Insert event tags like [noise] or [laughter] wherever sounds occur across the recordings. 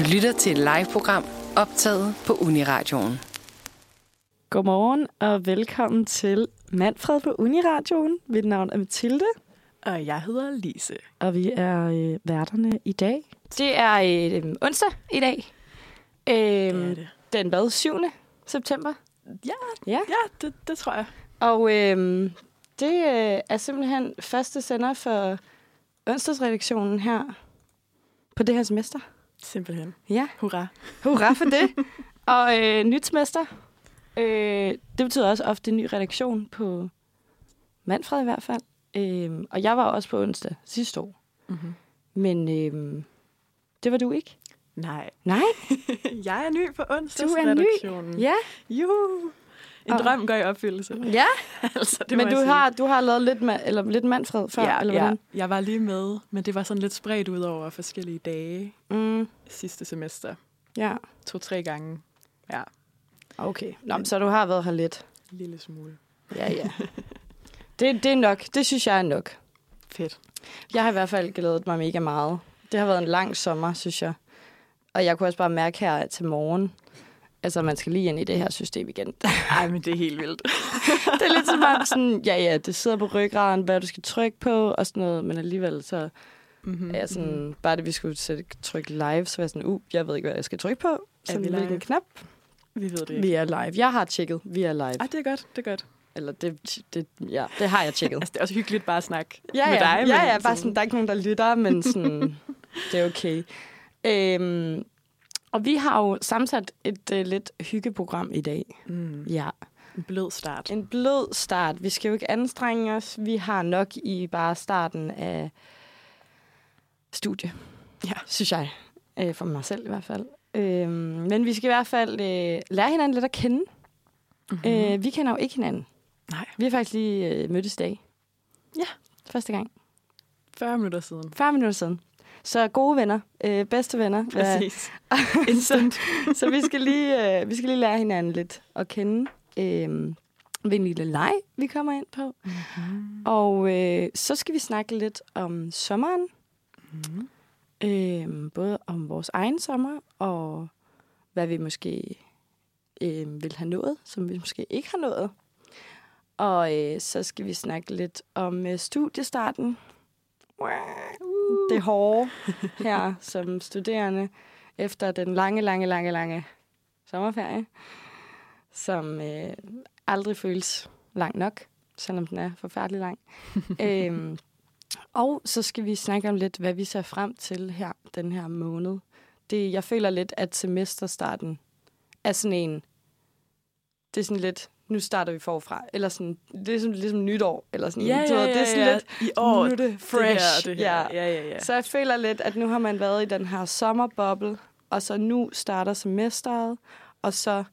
Du lytter til et live-program optaget på Uniradioen. Godmorgen og velkommen til Manfred på Uniradioen. Mit navn er Mathilde, Og jeg hedder Lise. og vi er øh, værterne i dag. Det er øh, onsdag i dag. Øh, Det er det. den hvad? 7. september. Ja, Ja. ja det, det tror jeg. Og øh, det øh, er simpelthen første sender for onsdagsredaktionen her på det her semester. Simpelthen. Ja, Hurra. hurra for det. [laughs] og øh, nyt semester. Øh, det betyder også ofte ny redaktion på Manfred i hvert fald. Øh, og jeg var også på onsdag sidste år. Mm-hmm. Men øh, det var du ikke. Nej, Nej, [laughs] jeg er ny på Du er ny? onsdagsredaktionen. ja. Juhu. En Og- drøm går i opfyldelse. Ja, [laughs] altså, det men du har, du har lavet lidt, ma- eller lidt Manfred før, ja, eller ja, hvordan? jeg var lige med, men det var sådan lidt spredt ud over forskellige dage Mm, sidste semester. ja, To-tre gange. Ja, okay. Nå, men så du har været her lidt. en lille smule. Ja, ja. [laughs] det, det er nok. Det synes jeg er nok. Fedt. Jeg har i hvert fald glædet mig mega meget. Det har været en lang sommer, synes jeg. Og jeg kunne også bare mærke her til morgen, altså man skal lige ind i det her system igen. [laughs] Ej, men det er helt vildt. [laughs] det er lidt som om sådan, ja ja, det sidder på ryggraden, hvad du skal trykke på og sådan noget, men alligevel så Mm-hmm. er jeg sådan, bare det vi skulle sætte, trykke live, så var jeg sådan, uh, jeg ved ikke, hvad jeg skal trykke på. Så vi hvilken live? knap. Vi ved det ikke. Vi er live. Jeg har tjekket, vi er live. Ej, det er godt, det er godt. Eller det, det, ja, det har jeg tjekket. [laughs] Altså, det er også hyggeligt bare at snakke ja, med ja, dig. ja, men ja, bare sådan, der er ikke nogen, der lytter, men sådan, det er okay. Øhm, og vi har jo sammensat et uh, lidt hyggeprogram i dag. Mm, Ja, en blød start. en blød start. Vi skal jo ikke anstrenge os. Vi har nok i bare starten af studie. Ja. Synes jeg. Øh, for mig selv i hvert fald. Øhm, men vi skal i hvert fald øh, lære hinanden lidt at kende. Mm-hmm. Øh, vi kender jo ikke hinanden. Nej, Vi har faktisk lige øh, mødtes i dag. Ja. Første gang. 40 minutter siden. 40 minutter siden. Så gode venner. Øh, bedste venner. Præcis. [laughs] så, så vi skal lige, øh, vi skal lige lære hinanden lidt at kende. Øh, ved en lille leg, vi kommer ind på. Mm-hmm. Og øh, så skal vi snakke lidt om sommeren. Mm-hmm. Øh, både om vores egen sommer, og hvad vi måske øh, vil have nået, som vi måske ikke har nået. Og øh, så skal vi snakke lidt om øh, studiestarten. Det hårde [laughs] her som studerende efter den lange, lange, lange, lange sommerferie, som øh, aldrig føles lang nok, selvom den er forfærdelig lang. [laughs] øhm, og så skal vi snakke om lidt, hvad vi ser frem til her den her måned. Det, jeg føler lidt, at semesterstarten er sådan en... Det er sådan lidt, nu starter vi forfra. Eller sådan, det er sådan, ligesom nytår. Eller sådan, Ja, ja, ja, det er sådan ja. lidt, I år, nu er det fresh. Det her, det her. Ja. Ja, ja, ja. Så jeg føler lidt, at nu har man været i den her sommerboble, og så nu starter semesteret, og så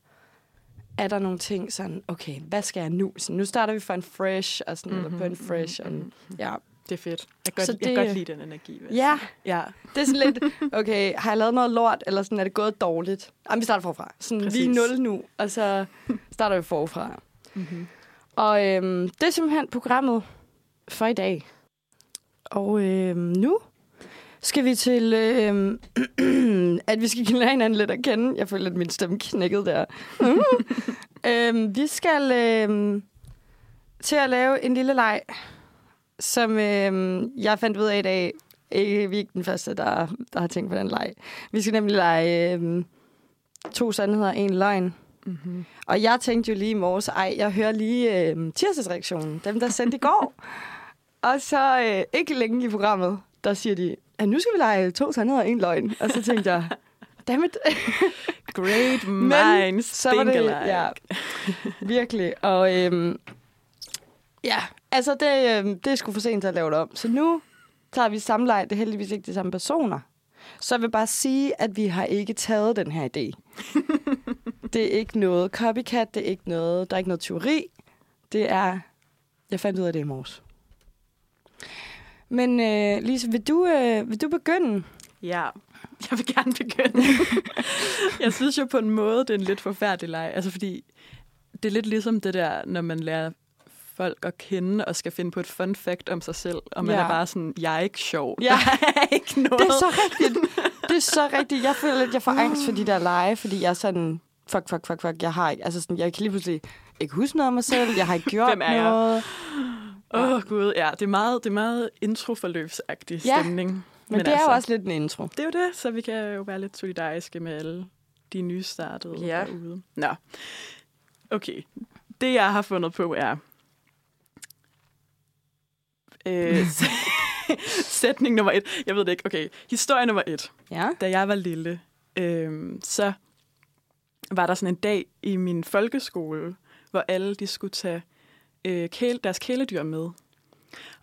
er der nogle ting sådan, okay, hvad skal jeg nu? Så nu starter vi for en fresh, og sådan, mm-hmm, eller på en fresh. Og, mhm. ja. Det er fedt. Jeg kan godt, jeg kan godt lide den energi. jeg ja. Ja, det er sådan lidt, okay, har jeg lavet noget lort, eller sådan, er det gået dårligt? Jamen, vi starter forfra. Sådan, vi er nul nu, og så starter vi forfra. mm-hmm. Og øhm, det er simpelthen programmet for i dag. Og øhm, nu skal vi til, øhm, [clears throat] at vi skal lære hinanden lidt at kende. Jeg føler, at min stemme knækkede der. [laughs] øhm, vi skal øhm, til at lave en lille leg, som øhm, jeg fandt ud af i dag. Ikke, vi er ikke den første, der, der har tænkt på den leg. Vi skal nemlig lege øhm, to sandheder, en løgn. Mm-hmm. Og jeg tænkte jo lige i morges, ej, jeg hører lige øh, tirsdagsreaktionen, dem der sendte i går. [laughs] og så øh, ikke længe i programmet, der siger de, at nu skal vi lege to sandheder og en løgn. Og så tænkte jeg, dammit. [laughs] Great Men minds så var think det, alike. ja, virkelig. Og øhm, ja, altså det, øhm, det er sgu for sent til at lave det om. Så nu tager vi samleje. Det er heldigvis ikke de samme personer. Så jeg vil bare sige, at vi har ikke taget den her idé. [laughs] det er ikke noget copycat, det er ikke noget, der er ikke noget teori. Det er, jeg fandt ud af det i morges. Men øh, Lise, vil du, øh, vil du begynde? Ja, jeg vil gerne begynde. [laughs] jeg synes jo på en måde, det er en lidt forfærdelig leg. Altså fordi, det er lidt ligesom det der, når man lærer folk at kende og skal finde på et fun fact om sig selv, og man Ja. er bare sådan, jeg er ikke sjov. Ja. [laughs] Der er ikke noget. Det er så rigtigt. Det er så rigtigt. Jeg føler lidt, jeg får angst for de der lege, fordi jeg er sådan, fuck, fuck, fuck, fuck, jeg har ikke, altså sådan, jeg kan lige pludselig ikke huske noget af mig selv, jeg har ikke gjort Hvem er noget. Åh, oh, gud, ja. Det er meget, det er meget introforløbsagtig Ja, stemning. Men, Men det er jo også lidt en intro. Det er jo det, så vi kan jo være lidt solidariske med alle de nystartede Ja. derude. Nå, okay. Det, jeg har fundet på, er... Øh, [laughs] sætning nummer et. Jeg ved det ikke. Okay, historie nummer et. Ja. Da jeg var lille, øh, så var der sådan en dag i min folkeskole, hvor alle de skulle tage øh, kæle, deres kæledyr med.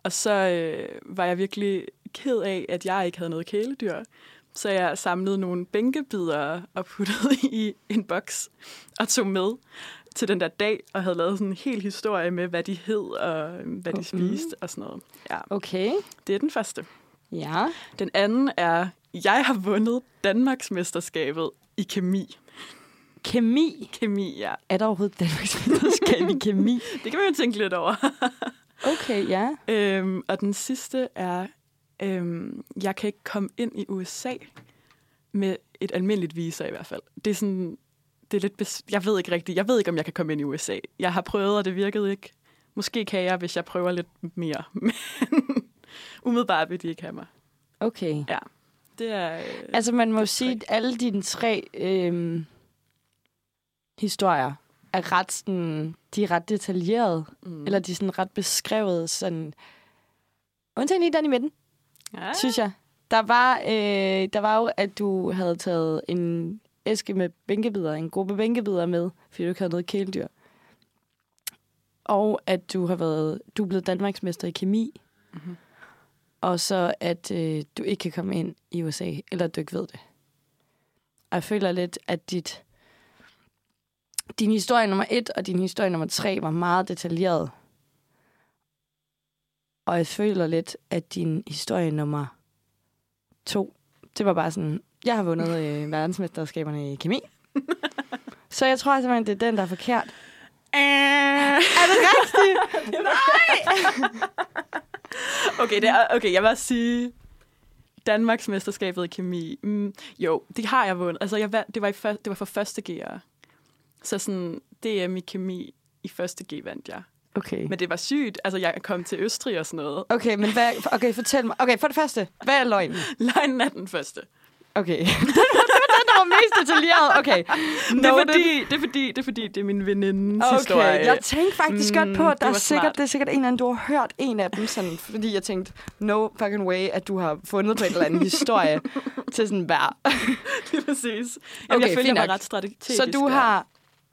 Og så øh, var jeg virkelig ked af, at jeg ikke havde noget kæledyr. Så jeg samlede nogle bænkebider og puttede i en boks og tog med til den der dag, og havde lavet sådan en hel historie med, hvad de hed og øh, hvad de Mhm. spiste og sådan noget. Ja, Okay. det er den første. Ja. Den anden er, jeg har vundet Danmarksmesterskabet i kemi. Kemi. Kemi, ja. Er der overhovedet Danmarks mesterskab i kemi? [laughs] Det kan man jo tænke lidt over. [laughs] Okay, ja. øhm, og den sidste er, øhm, jeg kan ikke komme ind i USA med et almindeligt visa i hvert fald. Det er sådan, det er lidt, bes- jeg ved ikke rigtigt, jeg ved ikke, om jeg kan komme ind i USA. Jeg har prøvet, og det virkede ikke. Måske kan jeg, hvis jeg prøver lidt mere. [laughs] Men umiddelbart vil de ikke have mig. Okay. Det er... Øh, Altså, man må sige, at alle dine tre øhm, historier er ret sådan, de er ret detaljerede, mm. eller de er sådan ret beskrevet sådan, undtagen lige den i midten, ja, synes jeg. Der var, øh, der var jo, at du havde taget en æske med bænkebider, en gruppe bænkebider med, fordi du ikke havde noget kæledyr. Og at du har været, du er blevet Danmarksmester i kemi, Mhm. og så at øh, du ikke kan komme ind i USA, eller at du ikke ved det. Og jeg føler lidt, at dit, din historie nummer et og din historie nummer tre var meget detaljeret. Og jeg føler lidt, at din historie nummer to, det var bare sådan, jeg har vundet øh, verdensmesterskaberne i kemi. Så jeg tror simpelthen, det er den, der er forkert. Er det rigtigt? okay, det er, okay, jeg vil også sige, Danmarks mesterskabet i kemi. Mm, jo, det har jeg vundet. Altså, jeg, vandt- det, var i før, det var for første G'ere. Så sådan, DM i kemi i første G vandt jeg. Okay. Men det var sygt. Altså, jeg kom til Østrig og sådan noget. Okay, men hvad, okay, fortæl mig. Okay, for det første, hvad er løgnen? Løgnen er den første. Okay. [laughs] det var den, der var mest detaljeret. Okay. Det er, fordi, det, er fordi, det er fordi, det er min venindes Okay, historie. jeg tænkte faktisk Mm, godt på, at der det er sikkert, smart. det er sikkert en eller anden, du har hørt en af dem, sådan, fordi jeg tænkte, no fucking way, at du har fundet på en eller anden [laughs] historie til sådan hver. [laughs] Lige præcis. Jamen, Okay, jeg føler, var nok. ret strategisk. Så du der. har,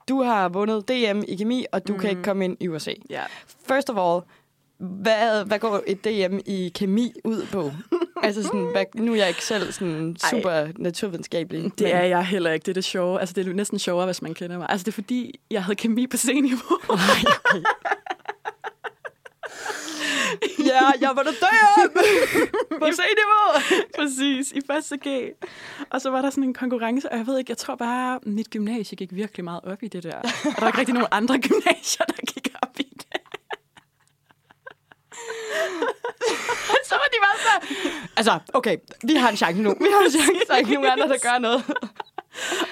du har vundet DM i kemi, og du mm. kan ikke komme ind i USA. Ja. First of all, hvad, hvad går et DM i kemi ud på? [laughs] altså sådan, hvad, nu er jeg ikke selv sådan Ej. super naturvidenskabelig. Det er jeg heller ikke. Det er det sjove. Altså, det er næsten sjovere, hvis man kender mig. Altså, det er fordi, jeg havde kemi på C-niveau. [laughs] Ja, jeg var der DM [laughs] på C-niveau. Præcis, i første G. Og så var der sådan en konkurrence, og jeg ved ikke, jeg tror bare, mit gymnasie gik virkelig meget op i det der. Og der var ikke rigtig nogen andre gymnasier, der gik. [laughs] Så var de bare så... Altså, okay, vi har en chance nu. Vi har en chance, der er ikke nogen andre, der gør noget. [laughs]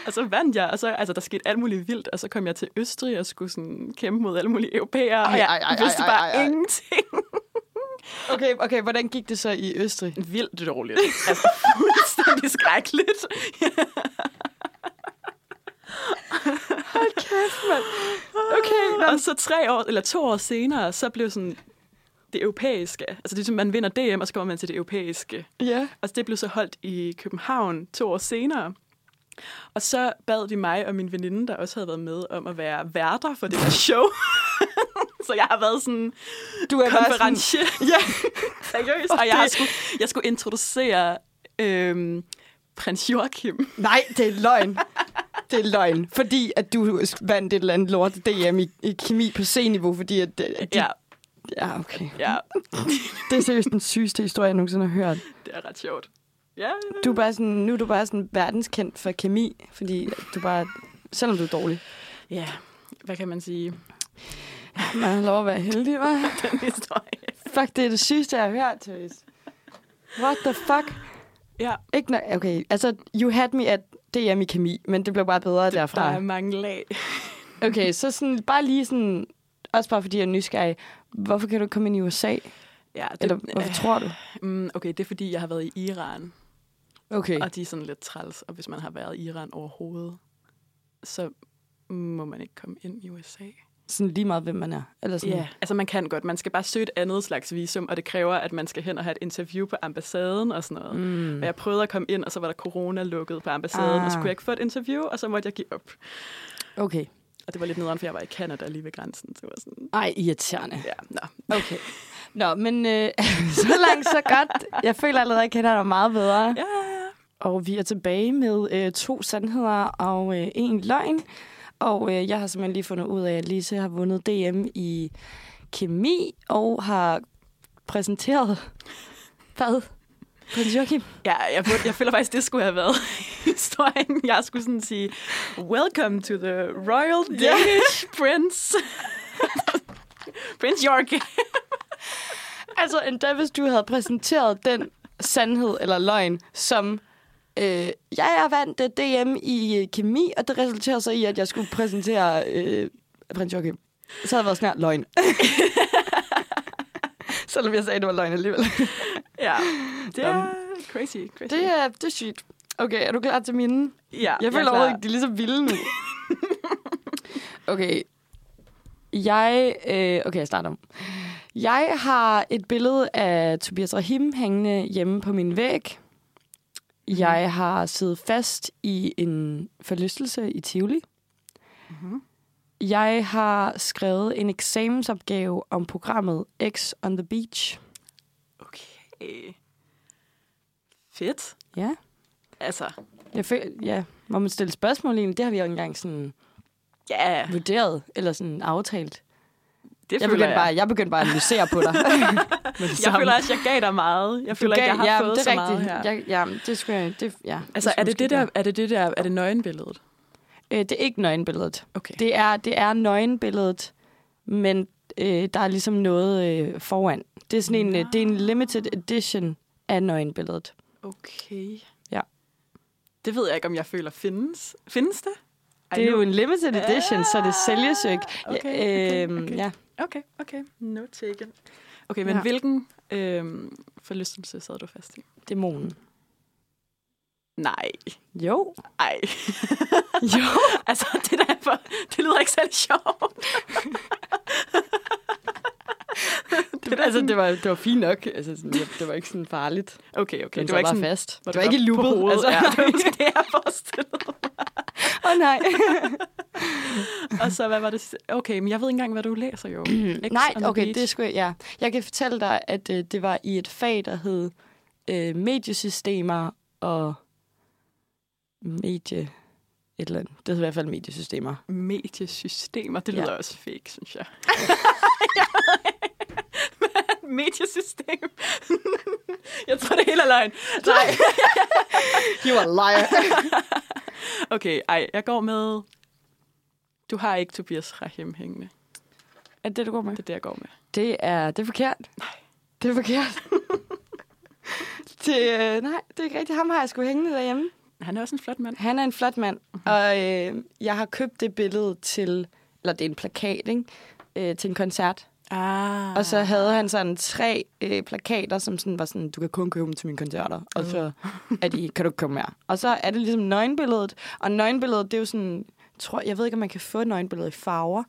Og så vandt jeg, og så, altså, der skete alt muligt vildt, og så kom jeg til Østrig og skulle sådan kæmpe mod alle mulige europæere, og Ej, jeg ej, ej, vidste ej, bare ej, ej. ingenting. [laughs] Okay, okay, hvordan gik det så i Østrig? Vildt dårligt. Altså, fuldstændig skrækkeligt. Hold kæft, mand. Okay, nå. Og så tre år, eller to år senere, så blev sådan det europæiske. Altså det er som, man vinder DM, og så kommer man til det europæiske. Ja. Og det blev så holdt i København to år senere. Og så bad de mig og min veninde, der også havde været med, om at være værter for det her show. [laughs] så jeg har været sådan Du er konferencier. Ja. [laughs] Seriøst. Og jeg, har skulle, jeg skulle introducere øhm, prins Joachim. Nej, det er løgn. Det er løgn. Fordi at du vandt et eller andet lort DM i, i kemi på C-niveau, fordi at, at de, Ja, ja, okay. ja, [laughs] Det er seriøst den sygeste historie, jeg nogensinde har hørt. det er ret sjovt. Ja, Du er bare sådan, nu er du bare sådan verdenskendt for kemi, fordi du bare, selvom du er dårlig. ja, hvad kan man sige? Man har lov at være heldig, hva'? [laughs] Den historie. Fuck, det er det sygeste, jeg har hørt, Therese. What the fuck? Ja, Ikke no- okay, altså, you had me at DM i kemi, men det blev bare bedre der derfra. er mange lag. Okay, så sådan, bare lige sådan, også bare fordi jeg er nysgerrig, hvorfor kan du ikke komme ind i USA? Ja, det, Eller hvorfor tror du? Mm, okay, det er fordi, jeg har været i Iran, Okay. og de er sådan lidt træls. Og hvis man har været i Iran overhovedet, så må man ikke komme ind i USA. Sådan lige meget, hvem man er. Eller sådan. Ja, altså man kan godt. Man skal bare søge et andet slags visum, og det kræver, at man skal hen og have et interview på ambassaden og sådan noget. Mm. Mm. Og jeg prøvede at komme ind, og så var der corona lukket på ambassaden, ah. og så Ah. kunne jeg ikke få et interview, og så måtte jeg give op. Okay. Og det var lidt nederen, for jeg var i Canada lige ved grænsen. Så var sådan, Ej, irriterende. ja, nå. Okay. Nå, men øh, [laughs] så langt, så godt. Jeg føler allerede, at jeg kender dig meget bedre. Ja, ja, ja. Og vi er tilbage med øh, to sandheder og øh, en løgn. Og øh, jeg har simpelthen lige fundet ud af, at Lise har vundet DM i kemi og har præsenteret... Hvad? Prins Joachim? Ja, jeg, burde, jeg føler faktisk, det skulle have været [laughs] historien. Jeg skulle sådan sige, welcome to the royal Danish prince. Prince York. Altså, endda hvis du havde præsenteret den sandhed eller løgn, som øh, jeg er vandt øh, DM i øh, kemi, og det resulterer så i, at jeg skulle præsentere øh, prins Joachim. Så havde det været her, løgn. [laughs] Selvom jeg sagde, at det var løgn alligevel. [laughs] ja, det er crazy, crazy. Det er, det er sygt. Okay, er du klar til mine? ja, Jeg føler er overhovedet ikke, de er lige så vilde nu. [laughs] okay. Jeg... Øh, okay, jeg starter. Jeg har et billede af Tobias Rahim hængende hjemme på min væg. Jeg har siddet fast i en forlystelse i Tivoli. Mhm. Jeg har skrevet en eksamensopgave om programmet X on the Beach. Okay. Fedt. Ja. Altså, Jeg føler, ja, må man stille spørgsmål egentlig? Det har vi jo engang sådan ja, vurderet eller sådan aftalt. det Jeg begyndte, jeg. bare, jeg begyndte bare at analysere på dig. [laughs] [laughs] Jeg føler også, jeg gav dig meget. Jeg føler ikke, jeg har ja, fået det så er meget rigtigt. her. Jeg, ja, det skulle jeg... Det, ja, altså, skulle er det det, der, er det det der, er det nøgenbilledet? Øh, det er ikke nøgenbilledet. Okay. Det er, det er nøgenbilledet, men øh, der er ligesom noget øh, foran. Det er sådan en, øh, det er en limited edition af nøgenbilledet. Okay. Ja. Det ved jeg ikke, om jeg føler findes. Findes det? Ej, Det er nu- jo en limited edition, så det sælges jo ikke. Okay, okay, Øhm, okay. Ja. Okay, okay. No taken. Okay, men Ja. ja. hvilken øhm, forlystelse sad du fast i? Dæmonen. Nej. Jo. Ej. [laughs] Jo. altså, det der for, det lyder ikke særlig sjovt. Det, det, altså, det var, det var fint nok. Altså, sådan, det, det var ikke sådan farligt. Okay, okay. Den det var ikke sådan, fast. hvor Det var ikke loopet. Altså. Ja, det var måske det, jeg forestillede. Åh, oh, nej. [laughs] Og så, hvad var det? Okay, men jeg ved ikke engang, hvad du læser jo. [clears throat] Nej, okay, beach. det skulle jeg, ja. Jeg kan fortælle dig, at øh, det var i et fag, der hed øh, mediesystemer og medie... Et eller andet. Det hedder i hvert fald mediesystemer. Mediesystemer, det Ja. lyder også fake, synes jeg. [laughs] Mediesystem. jeg tror, det hele er løgn. Nej. [laughs] You are liar. [laughs] Okay, ej, jeg går med... Du har ikke Tobias Rahim hængende. er det, du går med? Det er det, jeg går med. Det er, det er forkert. Nej. Det er forkert. det, øh, nej, det er ikke rigtigt. Ham har jeg sgu hængende derhjemme. Han er også en flot mand. Han er en flot mand, og øh, jeg har købt det billede til, eller det er en plakat, ikke? Øh, til en koncert. Ah. Og så havde han sådan tre øh, plakater, som sådan var sådan, du kan kun købe dem til mine koncerter, og så er de, kan du ikke komme mere. Og så er det ligesom nøgenbilledet, og nøgenbilledet, det er jo sådan, tror, jeg ved ikke, om man kan få nøgenbilledet i farver,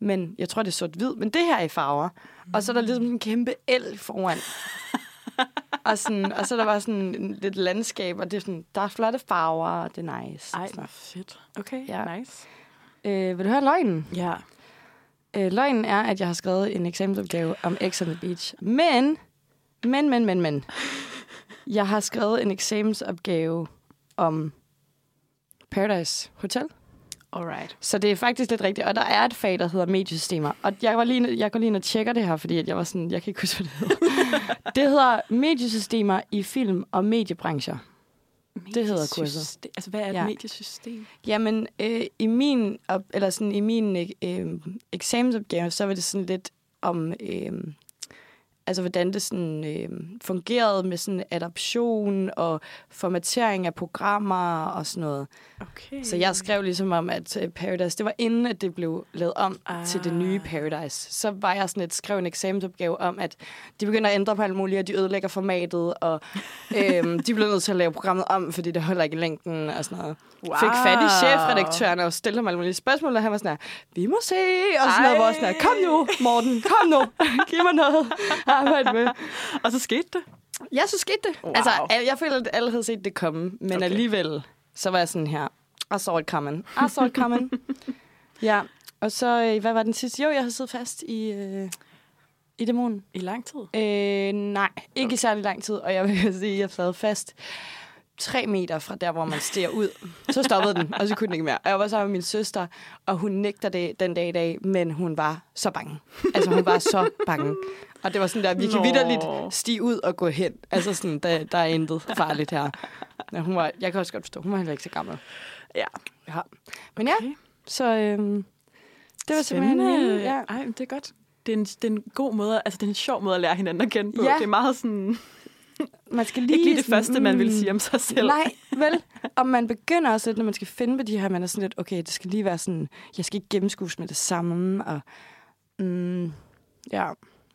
men jeg tror, det er sort-hvid, men det her er i farver. Og så er der ligesom en kæmpe el foran. [laughs] [laughs] og, sådan, og så er der bare sådan lidt landskab, og det er sådan, der er flotte farver, og det er nice. Ej, Sådan. fedt. Okay, ja. nice. Øh, vil du høre løgnen? Ja. Øh, løgnen er, at jeg har skrevet en eksamensopgave om X on the Beach. Men, men, men, men, men. Jeg har skrevet en eksamensopgave om Paradise Hotel. Alright. Så det er faktisk lidt rigtigt. Og der er et fag, der hedder mediesystemer. Og jeg, var lige, jeg går lige ind og tjekker det her, fordi at jeg var sådan, jeg kan ikke huske, hvad det hedder. [laughs] det hedder mediesystemer i film- og mediebrancher. Det hedder kurset. Altså, hvad er et ja. mediesystem? Jamen, øh, i min, op, eller sådan, i min øh, eksamensopgave, så var det sådan lidt om, øh, altså hvordan det sådan, øh, fungerede med sådan adoption og formatering af programmer og sådan noget. Okay. Så jeg skrev ligesom om, at øh, Paradise, det var inden, at det blev lavet om ah. Ah. til det nye Paradise. Så var jeg sådan et, skrev en eksamensopgave om, at de begynder at ændre på alt muligt, og de ødelægger formatet, og øhm, de blev nødt til at lave programmet om, fordi det holder ikke i længden og sådan noget. wow. Fik fat i chefredaktøren og stillede ham alle mulige spørgsmål, og han var sådan her, vi må se, og sådan noget, hvor sådan her, kom nu, Morten, kom nu, giv mig noget [laughs] arbejde med. [laughs] Og så skete det. Ja, så skete det. Wow. Altså, al- jeg føler, at alle havde set det komme, men okay. Okay. alligevel, så var jeg sådan her, I saw it coming. I saw it coming. [laughs] ja, og så, øh, hvad var den sidste? Jo, jeg havde siddet fast i, øh, i dæmonen. I lang tid. Øh, nej, ikke okay. i særlig lang tid, og jeg vil [laughs] sige, at jeg sad fast tre meter fra der, hvor man stiger ud. Så stoppede den, og så kunne den ikke mere. Og jeg var sammen med min søster, og hun nægter det den dag i dag, men hun var så bange. Altså, hun var så bange. Og det var sådan der, vi kan vidderligt stige ud og gå hen. Altså sådan, der, der er intet farligt her. Ja, hun var, jeg kan også godt forstå, hun var heller ikke så gammel. Ja. Ja. Men ja, Okay. så øhm, det var simpelthen... Spændende. Ja. Ej, det er godt. Det er, en, det er en god måde, altså det er en sjov måde at lære hinanden at kende på. Ja. Det er meget sådan, Man skal lige ikke lige det sådan, første, man vil mm, sige om sig selv. Nej, vel? Og man begynder også lidt, når man skal finde på de her, man er sådan lidt, okay, det skal lige være sådan, jeg skal ikke gennemskues med det samme, og mm, ja,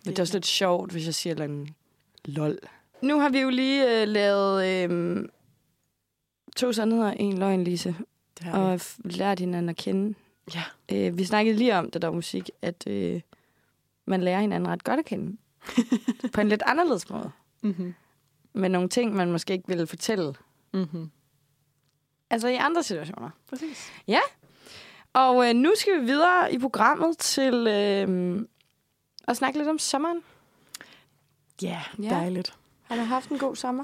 det er også lidt sjovt, hvis jeg siger eller andet lol. Nu har vi jo lige øh, lavet øh, to sandheder, en løgn, Lise, Det har og vi. lært hinanden at kende. Ja. Øh, vi snakkede lige om det der musik, at øh, man lærer hinanden ret godt at kende. [laughs] på en lidt anderledes måde. Mm-hmm. Med nogle ting, man måske ikke ville fortælle. Mm-hmm. Altså i andre situationer. Præcis. Og øh, nu skal vi videre i programmet til øh, at snakke lidt om sommeren. Ja, Ja. dejligt. Har du haft en god sommer?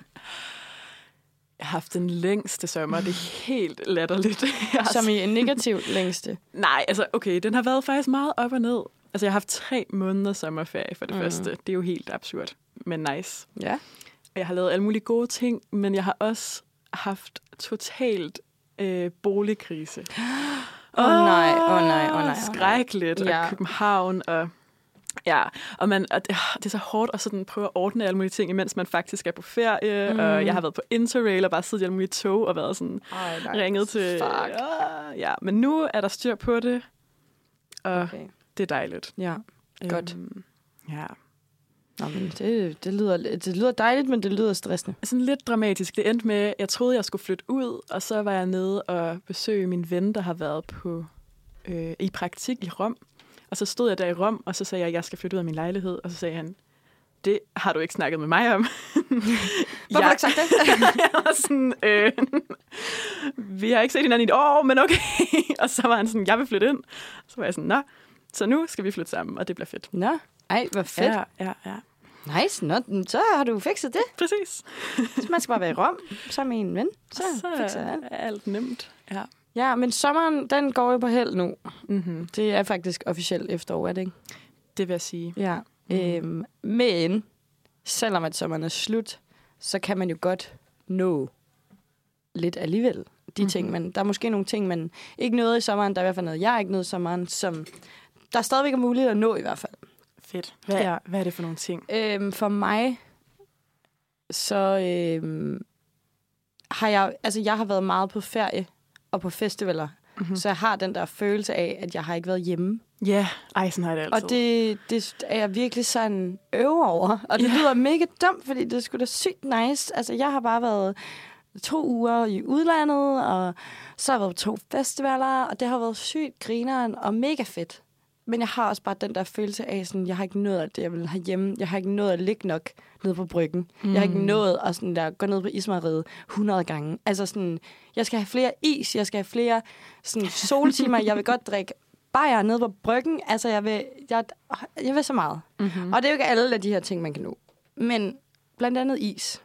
Jeg har haft den længste sommer. Det er helt latterligt. [laughs] Som i en negativ længste. [laughs] Nej, altså okay, den har været faktisk meget op og ned. Altså jeg har haft tre måneder sommerferie for det Mm. første. Det er jo helt absurd, men nice. Ja. Og jeg har lavet alle mulige gode ting, men jeg har også haft totalt øh, boligkrise. [gasps] Åh, nej, åh, nej, åh, nej, åh, nej. Skrækkeligt. Ja. Og København og... Ja, og, man, og det, det er så hårdt at sådan prøve at ordne alle mulige ting, imens man faktisk er på ferie. Mm. Og jeg har været på Interrail og bare siddet i alle mulige tog og været sådan Ej, nej. ringet til... Fuck. Ja, men nu er der styr på det, og. Okay. det er dejligt. Ja, Godt. Øhm, ja. Nå, men det, det, lyder, det lyder dejligt, men det lyder stressende. Sådan lidt dramatisk. Det endte med, jeg troede, jeg skulle flytte ud, og så var jeg nede og besøge min ven, der har været på øh, i praktik i Rom. Og så stod jeg der i Rom, og så sagde jeg, at jeg skal flytte ud af min lejlighed. Og så sagde han, det har du ikke snakket med mig om. [laughs] Hvorfor har du ikke sagt det? [laughs] jeg var sådan, øh, vi har ikke set hinanden i et år, men okay. [laughs] og så var han sådan, jeg vil flytte ind. Så var jeg sådan, nå, så nu skal vi flytte sammen, og det bliver fedt. Nå, ej, hvor fedt. Ja, ja, ja. Nice, Nå, så har du fikset det. Præcis. Så man skal bare være i Rom sammen med en ven. Så, så fikser jeg det. er alt nemt. Ja. Ja, men sommeren, den går jo på held nu. Mm-hmm. Det er faktisk officielt efterår, er det ikke? Det vil jeg sige. Ja. Mm. Øhm, men selvom at sommeren er slut, så kan man jo godt nå lidt alligevel. De mm-hmm. ting, man, der er måske nogle ting, man ikke nåede i sommeren. Der er i hvert fald noget, jeg ikke nåede i sommeren, som der stadigvæk er muligt at nå i hvert fald. Fedt. Hvad, Ja. hvad er det for nogle ting? Øhm, for mig, så øhm, har jeg, altså jeg har været meget på ferie og på festivaler, Mm-hmm. mm. så jeg har den der følelse af, at jeg har ikke været hjemme. Ja, ej, sådan har jeg det altid. Og det, det er jeg virkelig sådan øver over. Og det Ja. lyder mega dumt, fordi det skulle da sygt nice. Altså, jeg har bare været to uger i udlandet, og så har jeg været på to festivaler, og det har været sygt grineren og mega fedt. Men jeg har også bare den der følelse af, sådan, jeg har ikke nået det, jeg vil have hjemme. Jeg har ikke nået at ligge nok nede på bryggen. Mm. Jeg har ikke nået at sådan der, gå ned på ismariet 100 gange. Altså sådan, jeg skal have flere is, jeg skal have flere sådan, soltimer, jeg vil godt [laughs] drikke bajer nede på bryggen. Altså, jeg vil, jeg, jeg vil så meget. Mm-hmm. Og det er jo ikke alle af de her ting, man kan nå. Men blandt andet is.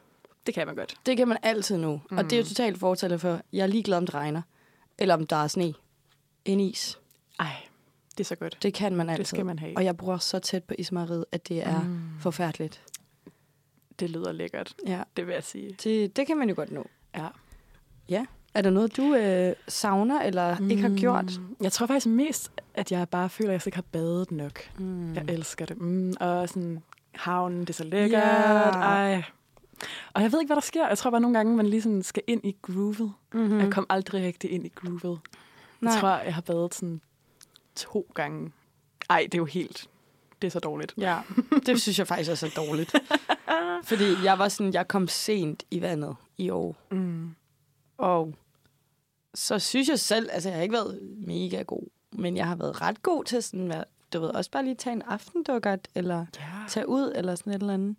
Det kan man godt. Det kan man altid nå. Mm. Og det er jo Mhm. totalt fortæller for, jeg er ligeglad om det regner. Eller om der er sne. En is. Ej, det er så godt. Det kan man altid. Det skal man have. Og jeg bor så tæt på Ismariet, at det er mm. forfærdeligt. Det lyder lækkert, Ja, det vil jeg sige. det, det kan man jo godt nå. Ja. Ja. Er der noget, du øh, savner eller mm. ikke har gjort? Jeg tror faktisk mest, at jeg bare føler, at jeg ikke har badet nok. Mm. Jeg elsker det. Mm, og sådan havnen, det er så lækkert. Ja. Ej. Og jeg ved ikke, hvad der sker. Jeg tror bare nogle gange, man lige sådan skal ind i groovet. Mm-hmm. Jeg kom aldrig rigtig ind i groovet. Nej. Jeg tror, jeg har badet sådan to gange. Ej, det er jo helt... Det er så dårligt. Ja, det synes jeg faktisk også er dårligt. [laughs] Fordi jeg var sådan, jeg kom sent i vandet i år. Mm. Og så synes jeg selv, altså jeg har ikke været mega god, men jeg har været ret god til sådan, hvad, du ved, også bare lige tage en aftendukkert, eller Ja. tage ud, eller sådan et eller andet.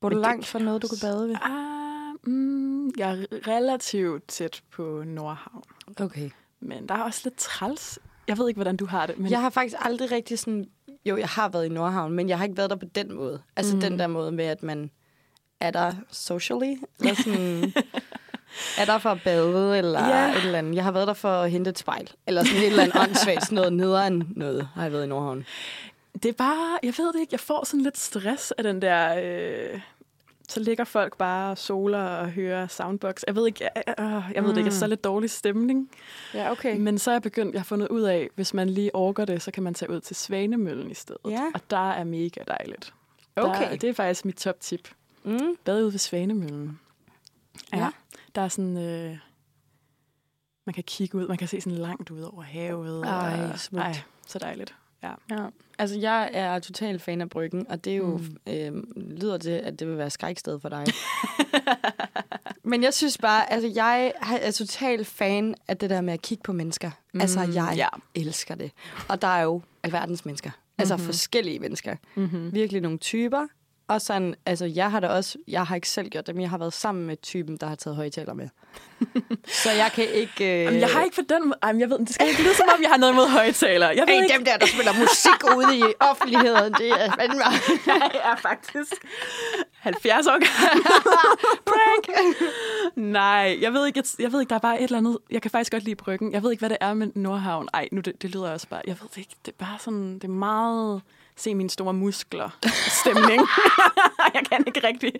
Bor du langt fra noget, du kan bade ved? Ah, mm, jeg er relativt tæt på Nordhavn. Okay. Men der er også lidt træls. Jeg ved ikke, hvordan du har det. Men jeg har faktisk aldrig rigtig sådan... Jo, jeg har været i Nordhavn, men jeg har ikke været der på den måde. Altså Mm. den der måde med, at man er der socially, eller sådan... [laughs] er der for at bade, eller yeah. et eller andet. Jeg har været der for at hente et spejl, eller sådan et eller andet åndssvagt, noget nederen noget, har jeg været i Nordhavn. Det er bare, jeg ved det ikke, jeg får sådan lidt stress af den der... Øh, så ligger folk bare og soler og hører soundbox. Jeg ved ikke, jeg, jeg, jeg ved det ikke, jeg er så lidt dårlig stemning. Ja, okay. Men så er jeg begyndt, jeg har fundet ud af, hvis man lige orker det, så kan man tage ud til Svanemøllen i stedet. Ja. Og der er mega dejligt. Okay. Der, det er faktisk mit top-tip. Mm. Bade ud ved Svanemøllen. Ja. Der er sådan... Øh, man kan kigge ud, man kan se sådan langt ud over havet. Ej, og- smukt. Ej, så dejligt. Ja. Ja. Altså, jeg er total fan af Bryggen, og det er jo, Mm. øh, lyder til, at det vil være skræksted for dig. [laughs] Men jeg synes bare, altså, jeg er total fan af det der med at kigge på mennesker. Mm. Altså, jeg Ja. elsker det. Og der er jo alverdens mennesker. Altså, Mhm. forskellige mennesker. Mm-hmm. Virkelig nogle typer. Og sådan, altså, jeg har da også, jeg har ikke selv gjort det, men jeg har været sammen med typen, der har taget højtaler med. [laughs] Så jeg kan ikke... Øh... Jamen, jeg har ikke på den. Ej, jeg ved, det skal ikke lyde, som om jeg har noget mod højtaler. Jeg ved Hey, ikke, dem der, der spiller musik ude i [laughs] offentligheden, det er fandme... jeg er faktisk 70 år. [laughs] Prank! Nej, jeg ved, ikke, jeg, jeg ved ikke, der er bare et eller andet... Jeg kan faktisk godt lide bryggen. Jeg ved ikke, hvad det er med Nordhavn. Ej, nu det, det lyder også bare... Jeg ved det ikke. Det er bare sådan... Det er meget... Se mine store muskler. Stemning. [laughs] jeg kan ikke rigtig...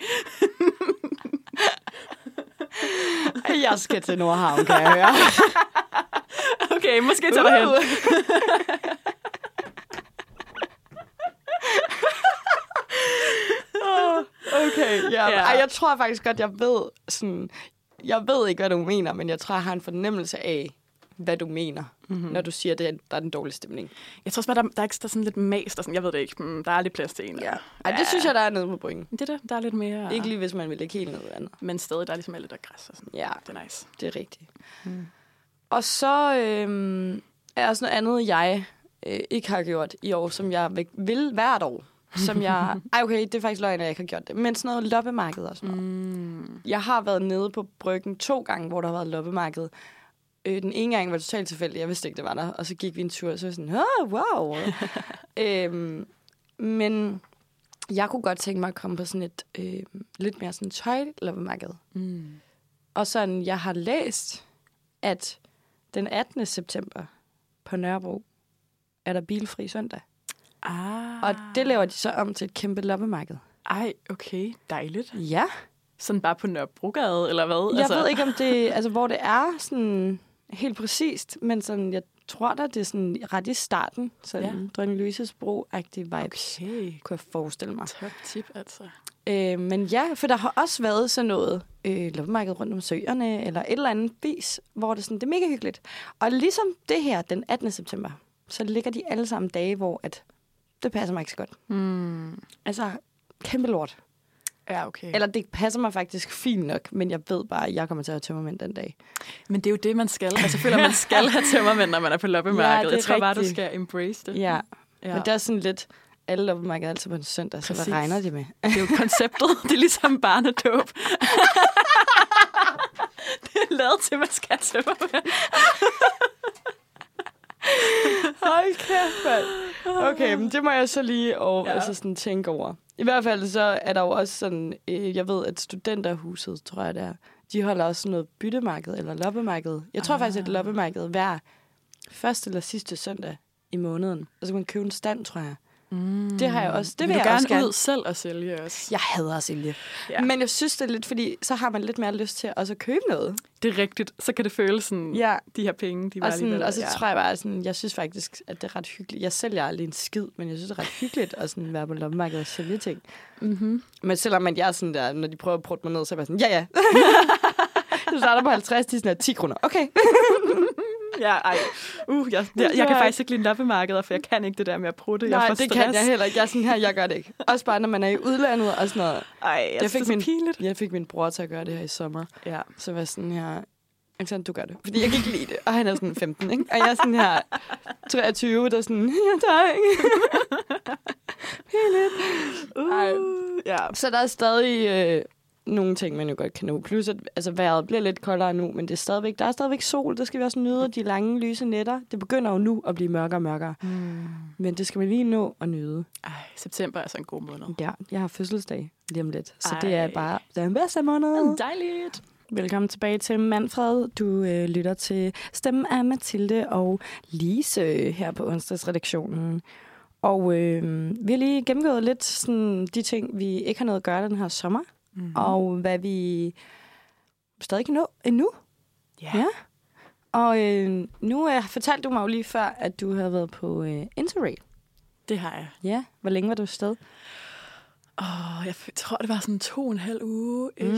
[laughs] Jeg skal til Nordhavn, kan jeg høre. [laughs] Okay, måske tager dig hen. Okay, ja. Ja. Ej, jeg tror faktisk godt, jeg ved sådan... Jeg ved ikke, hvad du mener, men jeg tror, jeg har en fornemmelse af, hvad du mener, mm-hmm. når du siger, at der er den dårlige stemning. Jeg tror også bare, der, der er ekstra sådan lidt mas. Der sådan, jeg ved det ikke. Mm, Der er lidt plads til en. Ja. Ej, det synes jeg, der er nede på bryggen. Det er det. Der er lidt mere... Ja. Ikke lige, hvis man vil lægge helt ned i vandet. Men stadig, der er ligesom lidt af græs og sådan. Ja, Det er nice. det er rigtigt. Mm. Og så øhm, er også noget andet, jeg øh, ikke har gjort i år, som jeg vil, vil hvert år. Som jeg... [laughs] Ej, okay, det er faktisk løgn, at jeg ikke har gjort det. Men sådan noget loppemarked og sådan noget. Mm. Jeg har været nede på bryggen to gange, hvor der har været loppemarked. Øh, den ene gang var det totalt tilfældigt. Jeg vidste ikke, det var der. Og så gik vi en tur, og så var jeg sådan, oh, wow. [laughs] øhm, men jeg kunne godt tænke mig at komme på sådan et øh, lidt mere sådan tøjloppemarked. Mm. Og sådan, jeg har læst, at den 18. september på Nørrebro er der bilfri søndag. Ah. Og det laver de så om til et kæmpe loppemarked. Ej, okay. Dejligt. Ja. Sådan bare på Nørrebrogade, eller hvad? Jeg ved ikke, om det, altså, hvor det er sådan helt præcist, men sådan, jeg tror da, det er sådan ret i starten. Sådan Ja. Dronning Louises bro-agtige vibes, okay. Kunne jeg forestille mig. Top tip, altså. Øh, men ja, for der har også været sådan noget øh, loppemarked rundt om søerne, eller et eller andet vis, hvor det, sådan, det er mega hyggeligt. Og ligesom det her, den 18. september, så ligger de alle sammen dage, hvor at, det passer mig ikke så godt. Mm. Altså, kæmpe lort. Ja, okay. Eller det passer mig faktisk fint nok, men jeg ved bare, at jeg kommer til at have tømmermænd den dag. Men det er jo det, man skal. Altså, jeg føler, man skal have tømmermænd, når man er på loppemarkedet. Ja, det jeg tror bare, du rigtigt. skal embrace det. Ja, ja. men det er sådan lidt, alle loppemarkeder er altid på en søndag, så Præcis. hvad regner de med? Det er jo konceptet. [laughs] Det er ligesom barnedåb. [laughs] det er lavet til, at man skal have tømmermænd. Hold kæft, mand. Okay, men det må jeg så lige over, Ja. ja. altså sådan tænke over. I hvert fald så er der jo også sådan, øh, jeg ved, at studenterhuset, tror jeg det er, de holder også sådan noget byttemarked eller loppemarked. Jeg tror ah. faktisk, at et loppemarked hver første eller sidste søndag i måneden. Og så kan man købe en stand, tror jeg. Mm. Det har jeg også. Det vil vil jeg gerne, også gerne. ud selv og sælge også. Jeg hader at sælge. Ja. Men jeg synes det er lidt, fordi så har man lidt mere lyst til også at købe noget. Det er rigtigt. Så kan det føles sådan, Ja. de her penge, de var Og, sådan, alligevel. og så ja. tror jeg bare, sådan, jeg synes faktisk, at det er ret hyggeligt. Jeg sælger aldrig en skid, men jeg synes, det er ret hyggeligt at sådan være på loppemarkedet og sælge ting. Mm-hmm. Men selvom at jeg er sådan der, når de prøver at prutte mig ned, så er jeg bare sådan, ja ja. [laughs] du starter på 50, de er sådan her, 10 kroner. Okay. [laughs] [laughs] Ja, ej. Uh, jeg, jeg, jeg kan faktisk ikke lide loppemarkeder, for jeg kan ikke det der med at prutte. jeg Nej, får det stress. kan jeg heller ikke. Jeg er sådan her, jeg gør det ikke. Også bare, når man er i udlandet og sådan noget. Ej, jeg, Jeg jeg fik min- pinligt. Jeg fik min bror til at gøre det her i sommer. Ja. Så var jeg sådan her, Alexander, du gør det. Fordi jeg kan ikke lide det. Og han er sådan 15, ikke? Og jeg er sådan her 23, der er sådan, jeg tager ikke. Ej. Uh, ja. Så der er stadig øh, nogle ting, man jo godt kan nå. Plus, at altså, vejret bliver lidt koldere nu, men det er stadigvæk, der er stadigvæk sol. Det skal vi også nyde, de lange, lyse nætter. Det begynder jo nu at blive mørkere og mørkere. Mm. Men det skal man lige nå at nyde. Ej, september er så en god måned. Ja, jeg har fødselsdag lige om lidt. Så Ej. det er bare den bedste måned. Dejligt. Velkommen tilbage til Manfred. Du øh, lytter til stemmen af Mathilde og Lise her på onsdagsredaktionen. Og øh, vi har lige gennemgået lidt sådan, de ting, vi ikke har noget at gøre den her sommer, Mm. mm. og hvad vi stadig kan nå endnu. ja. Ja. Og øh, nu øh, fortalte du mig jo lige før, at du havde været på øh, Interrail. det har jeg. Ja. Hvor længe var du afsted? Åh, jeg f- tror, det var sådan to og en halv uge. Mm.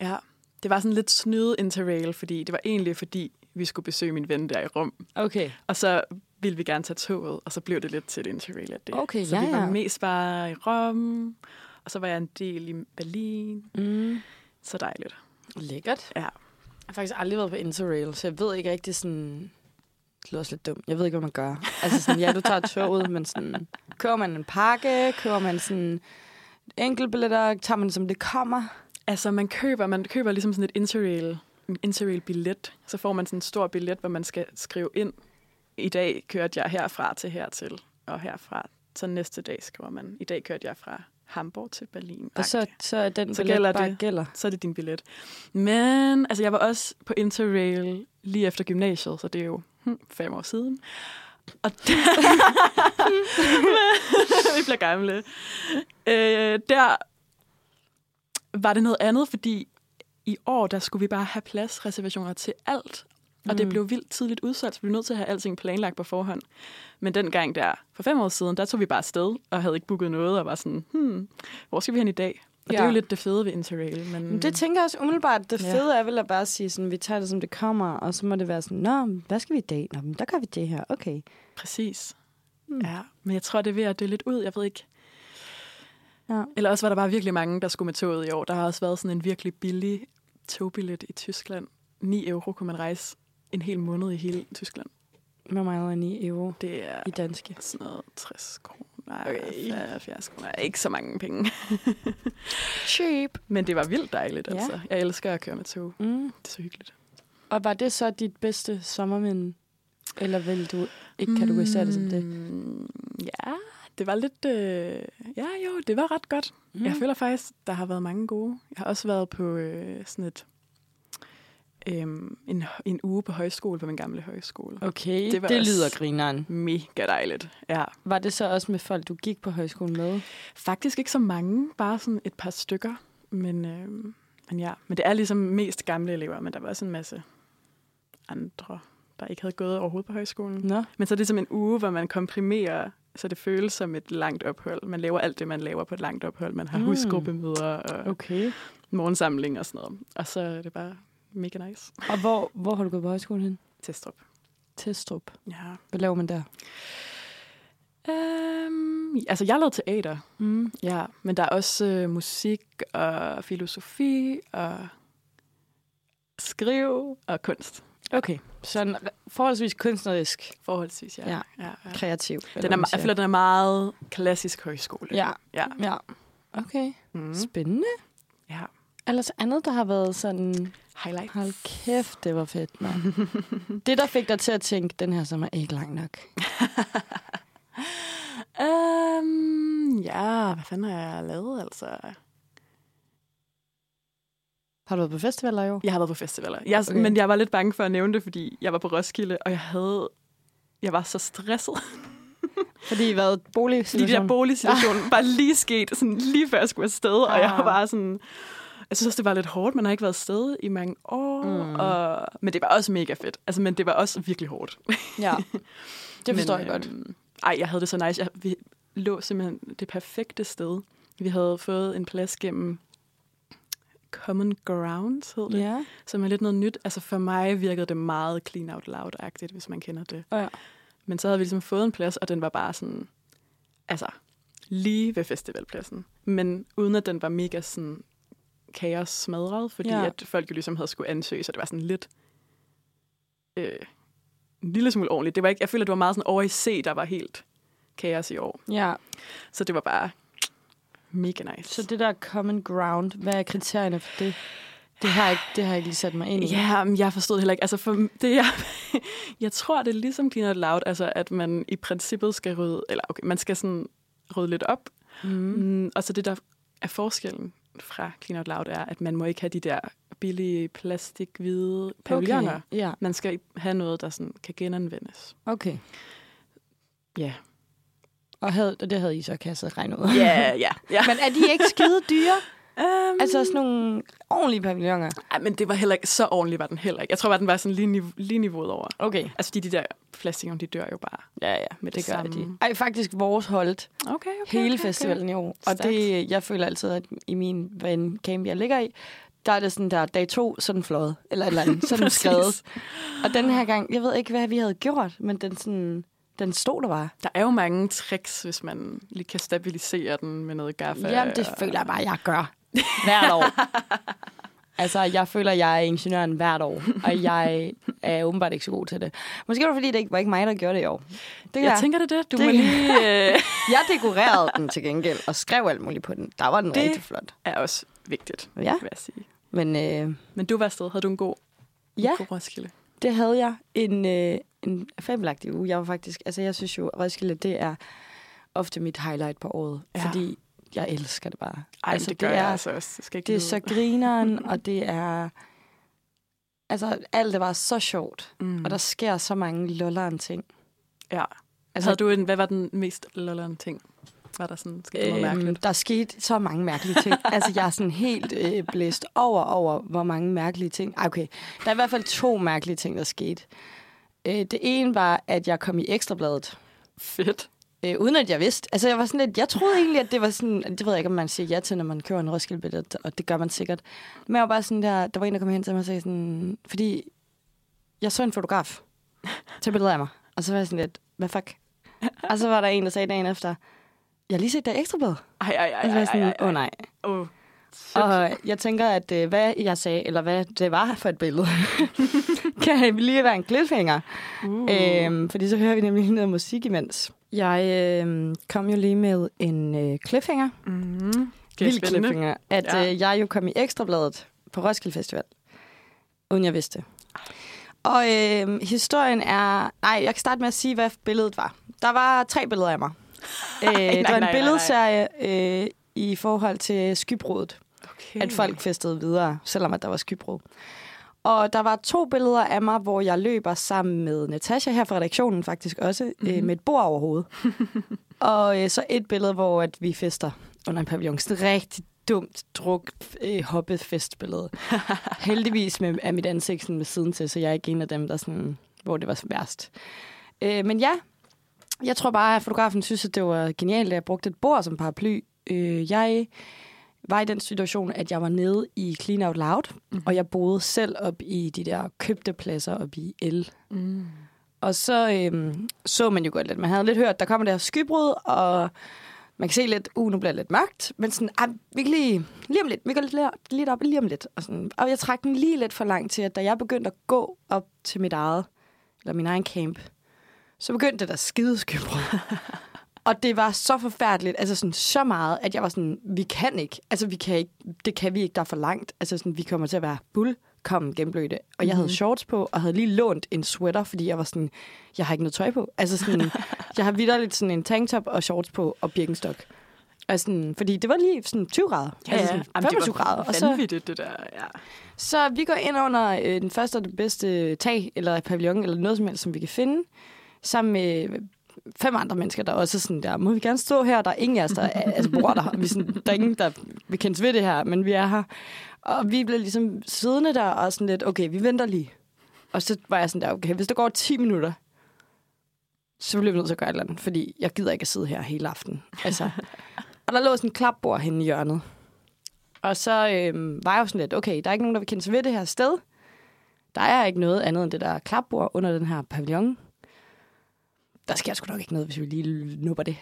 Ja. Det var sådan lidt snyde interrail, fordi det var egentlig fordi, vi skulle besøge min ven der i Rom. Okay. Og så ville vi gerne tage toget, og så blev det lidt til et interrail af det. Okay, så ja, vi var ja. mest bare i Rom, og så var jeg en del i Berlin. Mm. Så dejligt. Lækkert. Ja. Jeg har faktisk aldrig været på Interrail, så jeg ved ikke rigtig sådan... Det lyder også lidt dumt. Jeg ved ikke, hvad man gør. Altså sådan, ja, du tager toget, men sådan... Køber man en pakke? Køber man sådan enkeltbilletter? Tager man som det kommer? Altså, man køber, man køber ligesom sådan et interrail, en interrail-billet. Så får man sådan en stor billet, hvor man skal skrive ind. I dag kørte jeg herfra til hertil, og herfra. Så næste dag skriver man, i dag kørte jeg fra Hamburg til Berlin. Og så, så er den Så billet gælder bare det. gælder. så er det din billet. Men altså, jeg var også på Interrail lige efter gymnasiet, så det er jo hm, fem år siden. Og der... [laughs] Vi bliver gamle. Øh, der var det noget andet, fordi i år, der skulle vi bare have pladsreservationer til alt. Og det Mm. blev vildt tidligt udsolgt, så vi blev nødt til at have alting planlagt på forhånd. Men den gang der, for fem år siden, der tog vi bare afsted og havde ikke booket noget, og var sådan, hmm, hvor skal vi hen i dag? Og ja. det er Ja. jo lidt det fede ved Interrail. Men, det tænker jeg også umiddelbart. Det Ja. fede er vel at bare sige, sådan, vi tager det, som det kommer, og så må det være sådan, nå, hvad skal vi i dag? Nå, men der gør vi det her. Okay. Præcis. Mm. Ja, men jeg tror, det er ved at dø lidt ud. Jeg ved ikke. Ja. Eller også var der bare virkelig mange, der skulle med toget i år. Der har også været sådan en virkelig billig togbillet i Tyskland. 9 euro kunne man rejse en hel måned i hele Tyskland. Hvor meget er 9 euro Det er i danske? sådan noget 60 kroner. Okay. Okay. 70 kroner. Ikke så mange penge. [laughs] Cheap. Men det var vildt dejligt, Ja. altså. Jeg elsker at køre med tog. Mm. Det er så hyggeligt. Og var det så dit bedste sommerminde? Eller vil du ikke kategorisere det som det? Mm, Ja, det var lidt... Øh, ja, jo, det var ret godt. Mm. Jeg føler faktisk, der har været mange gode. Jeg har også været på øh, sådan et... Øhm, en, en uge på højskole, på min gamle højskole. Okay, Det var det lyder grineren. Mega dejligt. Ja. Var det så også med folk, du gik på højskolen med? Faktisk ikke så mange, bare sådan et par stykker. Men, øh, men ja, men det er ligesom mest gamle elever, men der var også en masse andre, der ikke havde gået overhovedet på højskolen. Nå. Men så er det som en uge, hvor man komprimerer, så det føles som et langt ophold. Man laver alt det, man laver på et langt ophold. Man har mm. husgruppemøder og Okay. morgensamling og sådan noget. Og så er det bare mega nice. Og hvor, hvor har du gået på højskole hen? Testrup. Testrup. Ja. Hvad laver man der? Um, altså, jeg lavede teater. Mm. Ja, men der er også øh, musik og filosofi og skrive og kunst. Okay, så en forholdsvis kunstnerisk, Forholdsvis, ja. Ja. ja, ja. kreativ. Den er, jeg føler, den er meget klassisk højskole. Ja, Ja. ja. Okay, Mm. spændende. ja. Ellers andet, der har været sådan, Highlight. hold kæft, det var fedt, mand. [laughs] det, der fik dig til at tænke, den her sommer er ikke lang nok. Um, [laughs] ja, hvad fanden har jeg lavet, altså? Har du været på festivaler år? Jeg har været på festivaler. Jeg, Okay. Men jeg var lidt bange for at nævne det, fordi jeg var på Roskilde, og jeg havde... Jeg var så stresset. [laughs] Fordi hvad? Lige Boligsituation? der boligsituation bare lige sket, sådan lige før jeg skulle afsted, og jeg var Ah. bare sådan... Jeg synes også, det var lidt hårdt. Man har ikke været afsted i mange år. Mm. Og, men det var også mega fedt. Altså, men det var også virkelig hårdt. Ja, det [laughs] forstår men, jeg godt. øhm, Ej, jeg havde det så nice. Jeg, vi lå simpelthen det perfekte sted. Vi havde fået en plads gennem Common Grounds, hed det, Ja. som er lidt noget nyt. Altså for mig virkede det meget clean out loud-agtigt, hvis man kender det. Ja. Men så havde vi ligesom fået en plads, og den var bare sådan, altså lige ved festivalpladsen. Men uden at den var mega sådan kaos smadret, fordi Ja. at folk jo ligesom havde skulle ansøge, så det var sådan lidt øh, en lille smule ordentligt. Det var ikke, jeg føler, det var meget sådan over i C, der var helt kaos i år. ja. Så det var bare mega nice. Så det der common ground, hvad er kriterierne for det? Det har jeg ikke, det har jeg ikke lige sat mig ind i. Ja, men jeg forstod heller ikke. Altså for det, jeg, [laughs] jeg tror, det er ligesom Clean Out Loud, altså at man i princippet skal rydde, eller okay, man skal sådan rydde lidt op. Mm. Mm, og så det, der er forskellen fra Clean Out Loud, er, at man må ikke have de der billige plastik-hvide pavilloner. Okay. Ja, Man skal have noget, der sådan kan genanvendes. okay. Ja. Og, havde, og det havde I så kasset regnet ud. Ja, ja, ja. [laughs] Men er de ikke skide dyre? [laughs] Um, altså sådan nogle ordentlige pavilloner? ej, men det var heller ikke, så ordentligt var den heller ikke. Jeg tror bare, den var sådan lige, niveau, lige niveauet over. Okay. Altså, de, de der plastikerne, de dør jo bare. Ja, ja, Med det det gør de. Ej, faktisk vores holdt Okay, okay. hele okay, festivalen i år. Og Stærkt. det, jeg føler altid, at i min ven camp, jeg ligger i, der er det sådan der, dag to, sådan fløjet, eller et eller andet, sådan [laughs] skrevet. Og den her gang, jeg ved ikke, hvad vi havde gjort, men den, sådan, den stod der bare. Der er jo mange tricks, hvis man lige kan stabilisere den med noget gaffa. Jamen, det føler jeg bare, jeg gør hvert år. altså, jeg føler, jeg er ingeniøren hvert år, og jeg er åbenbart ikke så god til det. Måske var det, fordi det ikke var ikke mig, der gjorde det i år. Det Jeg er- tænker det er det. Du Det- må lige... Øh, [laughs] Jeg dekorerede den til gengæld, og skrev alt muligt på den. Der var den Det- rigtig flot. er også vigtigt, Ja. vil jeg sige. Men øh, Men du var afsted. Havde du en god, ja, god Roskilde? det havde jeg en, øh, en fabelagtig uge. Jeg var faktisk, altså jeg synes jo, Roskilde, det er ofte mit highlight på året, ja. fordi jeg elsker det bare. Ej, altså, det gør det jeg er, altså også. Det skal ikke Det er så grineren, og det er... Altså, alt det var så sjovt, Mm. og der sker så mange lulleren ting. Ja. Altså, Havde du en, hvad var den mest lolleren ting? Var der sådan, det noget øhm, mærkeligt? der skete så mange mærkelige ting. [laughs] altså, jeg er sådan helt øh, blæst over, over, hvor mange mærkelige ting. Okay, der er i hvert fald to mærkelige ting, der skete. Øh, det ene var, at jeg kom i Ekstrabladet, Fedt. Øh, uden at jeg vidste. Altså, jeg var sådan lidt, jeg troede egentlig, at det var sådan, det ved jeg ikke, om man siger ja til, når man kører en Roskilde-billet, og det gør man sikkert. Men jeg var bare sådan der, der var en, der kom hen til mig og sagde sådan, fordi jeg så en fotograf [laughs] tage billeder af mig, og så var jeg sådan lidt, hvad fuck? og så var der en, der sagde dagen efter, jeg har lige set dig i Ekstrabladet. Ej, ej, ej, Og så var jeg sådan, åh ej. nej. Åh, Og jeg tænker, at øh, hvad jeg sagde, eller hvad det var for et billede, [laughs] kan lige være en cliffhanger. Uh. Øhm, fordi så hører vi nemlig noget musik imens. Jeg øh, kom jo lige med en øh, cliffhanger. Mm. Det Vild cliffhanger. At Ja. øh, jeg jo kom i Ekstrabladet på Roskilde Festival. Uden jeg vidste. Og øh, historien er... Nej, jeg kan starte med at sige, hvad billedet var. Der var tre billeder af mig. [laughs] øh, det nej, var en nej, nej. billedserie øh, i forhold til skybrudet Okay. at folk festede videre, selvom at der var skybrud. Og der var to billeder af mig, hvor jeg løber sammen med Natasha her fra redaktionen faktisk også, mm-hmm. øh, med et bord over hovedet. [laughs] og øh, så et billede, hvor at vi fester under en pavillon. Sådan et rigtig dumt, druk, øh, hoppet festbillede. [laughs] Heldigvis med, er mit ansigt sådan med siden til, så jeg er ikke en af dem, der sådan, hvor det var værst. Øh, men ja, jeg tror bare, at fotografen synes, at det var genialt, at jeg brugte et bord som paraply. Øh, jeg var i den situation, at jeg var nede i Clean Out Loud, mm-hmm. og jeg boede selv op i de der købte pladser op i El. Mm. Og så øhm, så man jo godt lidt. Man havde lidt hørt, der kommer der skybrud, og man kan se lidt, uh, nu bliver det lidt mørkt, men sådan, ah, vi kan lige, lige om lidt, vi går lidt, lidt op lige om lidt. Og, sådan, og jeg trak den lige lidt for langt til, at da jeg begyndte at gå op til mit eget, eller min egen camp, så begyndte det der skide skybrud. [laughs] Og det var så forfærdeligt, altså sådan så meget, at jeg var sådan, vi kan ikke, altså vi kan ikke, det kan vi ikke, der er for langt. Altså sådan, vi kommer til at være fuldkommen gennemblødte. Og jeg havde shorts på, og havde lige lånt en sweater, fordi jeg var sådan, jeg har ikke noget tøj på. Altså sådan, [laughs] jeg har vidderligt sådan en tanktop og shorts på, og birkenstok. Og sådan, fordi det var lige sådan 20 grader. Ja, altså sådan Jamen, 25 det var grader. Og så, det der. Ja. så vi går ind under øh, den første og det bedste tag, eller pavillon, eller noget som helst, som vi kan finde, sammen med fem andre mennesker, der også er sådan der, må vi gerne stå her? Der er ingen af os, der er, altså, bor der. Vi sådan, der er ingen, der vil kendes ved det her, men vi er her. Og vi blev ligesom siddende der og sådan lidt, okay, vi venter lige. Og så var jeg sådan der, okay, hvis der går 10 minutter, så bliver vi nødt til at gøre et eller andet, fordi jeg gider ikke at sidde her hele aften. Altså, og der lå sådan en klapbord henne i hjørnet. Og så øh, var jeg jo sådan lidt, okay, der er ikke nogen, der vil kende sig ved det her sted. Der er ikke noget andet end det der klapbord under den her pavillon. Der sker sgu nok ikke noget, hvis vi lige nupper det.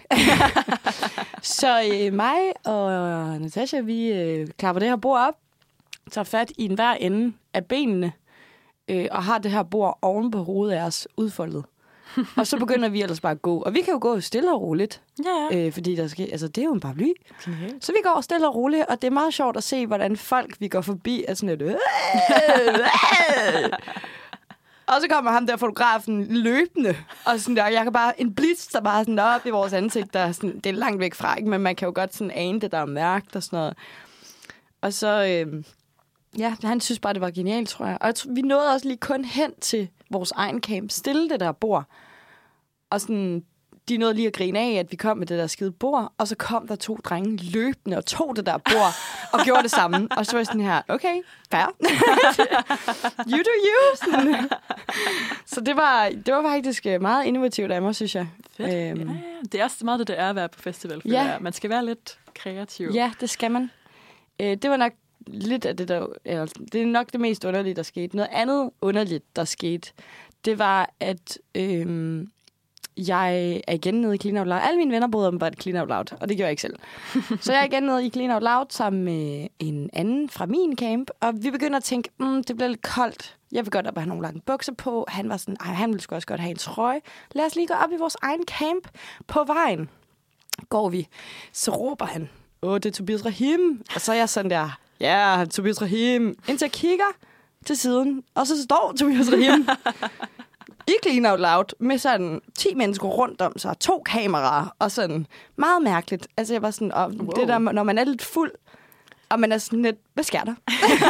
[laughs] så øh, mig og Natasha, vi øh, klapper det her bord op, tager fat i en hver ende af benene, øh, og har det her bord oven på hovedet af os udfoldet. og så begynder vi ellers bare at gå. Og vi kan jo gå stille og roligt. Ja, ja. Øh, fordi der skal, altså, det er jo en paraply. Så vi går stille og roligt, og det er meget sjovt at se, hvordan folk, vi går forbi, er sådan lidt og så kommer ham der fotografen løbende, og sådan der, jeg kan bare, en blitz, der bare sådan op i vores ansigt, der er sådan, det er langt væk fra, ikke? men man kan jo godt sådan ane det, der er mærkt og sådan noget. Og så, øh, ja, han synes bare, det var genialt, tror jeg. Og jeg tror, vi nåede også lige kun hen til vores egen camp, stille det der bord, og sådan, de nåede lige at grine af, at vi kom med det der skide bord, og så kom der to drenge løbende og tog det der bord og gjorde det samme. Og så var jeg sådan her, okay, fair. [laughs] you do you. Sådan. Så det var, det var faktisk øh, meget innovativt af mig, synes jeg. Fedt. Øhm, Ja, ja. Det er også meget det, det er at være på festival. For Ja. ja. Man skal være lidt kreativ. Ja, det skal man. Øh, det var nok lidt af det, der... Eller, det er nok det mest underlige, der skete. Noget andet underligt, der skete, det var, at øh, jeg er igen nede i Clean Out Loud. Alle mine venner boede åbenbart i Clean Out Loud, og det gjorde jeg ikke selv. [laughs] Så jeg er igen nede i Clean Out Loud sammen med en anden fra min camp, og vi begynder at tænke, mm, det bliver lidt koldt. Jeg vil godt op og have nogle lange bukser på. Han var sådan, Ej, han ville sgu også godt have en trøje. Lad os lige gå op i vores egen camp på vejen. Går vi, så råber han, åh, det er Tobias Rahim. Og så er jeg sådan der, ja, Tobias Rahim. Indtil jeg kigger til siden, og så står Tobias Rahim [laughs] i Clean Out Loud med sådan 10 mennesker rundt om sig, to kameraer, og sådan meget mærkeligt. Altså jeg var sådan, og wow. det der, når man er lidt fuld, og man er sådan lidt, hvad sker der?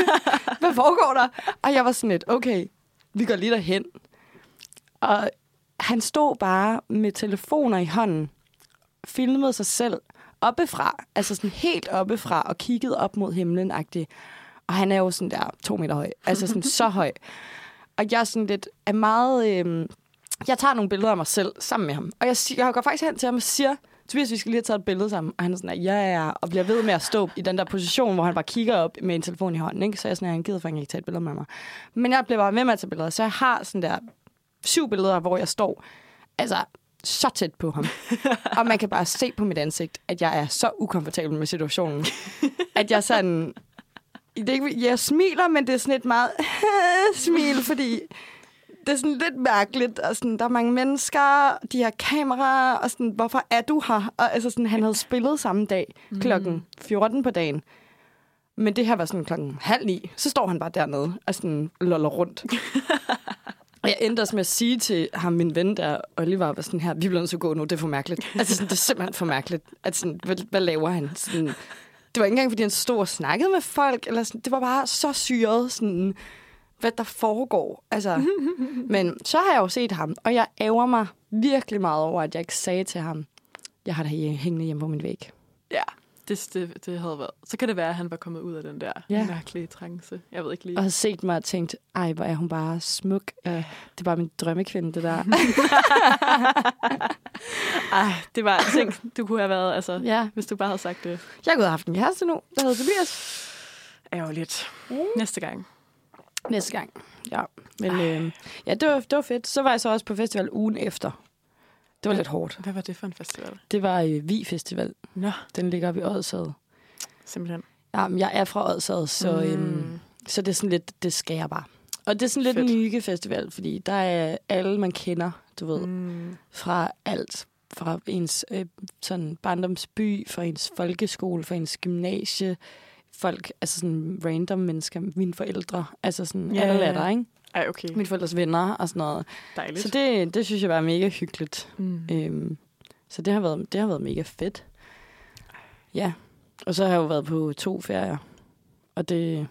[laughs] hvad foregår der? Og jeg var sådan lidt, okay, vi går lige derhen. Og han stod bare med telefoner i hånden, filmede sig selv oppefra, altså sådan helt oppefra, og kiggede op mod himlen -agtig. Og han er jo sådan der to meter høj, altså sådan så høj. Og jeg er sådan lidt, er meget... Øh, jeg tager nogle billeder af mig selv sammen med ham. Og jeg, siger, jeg går faktisk hen til ham og siger, Tobias, vi skal lige have taget et billede sammen. Og han er sådan, ja, ja, ja, og bliver ved med at stå i den der position, hvor han bare kigger op med en telefon i hånden. Ikke? Så jeg er sådan, han gider faktisk ikke tage et billede med mig. Men jeg bliver bare ved med at tage billeder. Så jeg har sådan der syv billeder, hvor jeg står altså så tæt på ham. og man kan bare se på mit ansigt, at jeg er så ukomfortabel med situationen. at jeg sådan... Det er ikke, jeg smiler, men det er sådan et meget [laughs] smil, fordi det er sådan lidt mærkeligt, og sådan, der er mange mennesker, de har kameraer, og sådan, hvorfor er du her? Og altså sådan, han havde spillet samme dag, klokken 14 på dagen. Men det her var sådan klokken halv ni. Så står han bare dernede og sådan loller rundt. og [laughs] jeg endte også med at sige til ham, min ven der, Oliver, var sådan her, vi bliver nødt til at gå nu, det er for mærkeligt. Altså sådan, det er simpelthen for mærkeligt. At sådan, hvad, hvad laver han? Sådan, det var ikke engang, fordi han stod og snakkede med folk, eller sådan, det var bare så syret, sådan, hvad der foregår. Altså, [laughs] men så har jeg jo set ham, og jeg ærger mig virkelig meget over, at jeg ikke sagde til ham, jeg har det hængende hjemme på min væg. Ja, det, det, det havde været. Så kan det være, at han var kommet ud af den der Ja. mærkelige trance. Jeg ved ikke lige. Og har set mig og tænkt, ej, hvor er hun bare smuk. Uh, det er bare min drømmekvinde, det der. [laughs] Ej, det var ting, du kunne have været, altså, ja. hvis du bare havde sagt det. Jeg kunne have haft en kæreste nu, der hedder Tobias. Ærgerligt. Næste gang. Næste gang. Ja, men øh, ja, det var, det var fedt. Så var jeg så også på festival ugen efter. Det var lidt hårdt. Hvad var det for en festival? Det var øh, Vi Festival. Nå, Den ligger oppe i Odsad. simpelthen. Ja, men jeg er fra Odsad, så, mm. øhm, så det er sådan lidt, det skal jeg bare. Og det er sådan lidt Fedt. en hygge-festival, fordi der er alle, man kender, du ved, mm. Fra alt. Fra ens øh, sådan barndomsby, fra ens folkeskole, fra ens gymnasie, folk, altså sådan random mennesker, mine forældre, altså sådan Ja, alle er der, ikke? Ej, okay. Mine forældres venner og sådan noget. Dejligt. Så det, det synes jeg var mega hyggeligt. mm. Øhm, så det har, været, det har været mega fedt. Ja. Og så har jeg jo været på to ferier. Og det...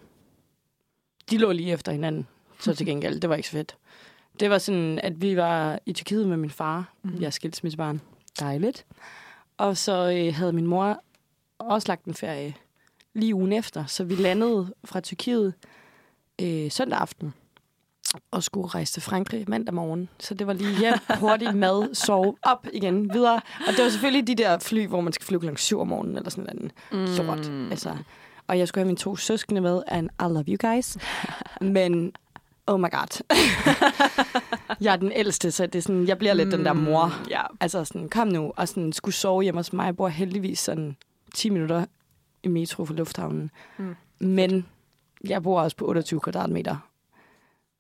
De lå lige efter hinanden. Så til gengæld, det var ikke så fedt. Det var sådan, at vi var i Tyrkiet med min far. Mm. Jeg er skilsmissebarn. Dejligt. Og så øh, havde min mor også lagt en ferie lige ugen efter. Så vi landede fra Tyrkiet øh, søndag aften og skulle rejse til Frankrig mandag morgen. Så det var lige hjem, hurtigt mad, sove op igen, videre. Og det var selvfølgelig de der fly, hvor man skal flyve klokken 7 om morgenen, eller sådan noget mm. lort. Altså, og jeg skulle have mine to søskende med, and I love you guys. Men, oh my god. [laughs] jeg er den ældste, så det er sådan, jeg bliver lidt den der mor. Ja. Altså sådan, kom nu, og sådan skulle sove hjemme hos mig. Jeg bor heldigvis sådan 10 minutter i metro fra lufthavnen. Mm. Men jeg bor også på 28 kvadratmeter.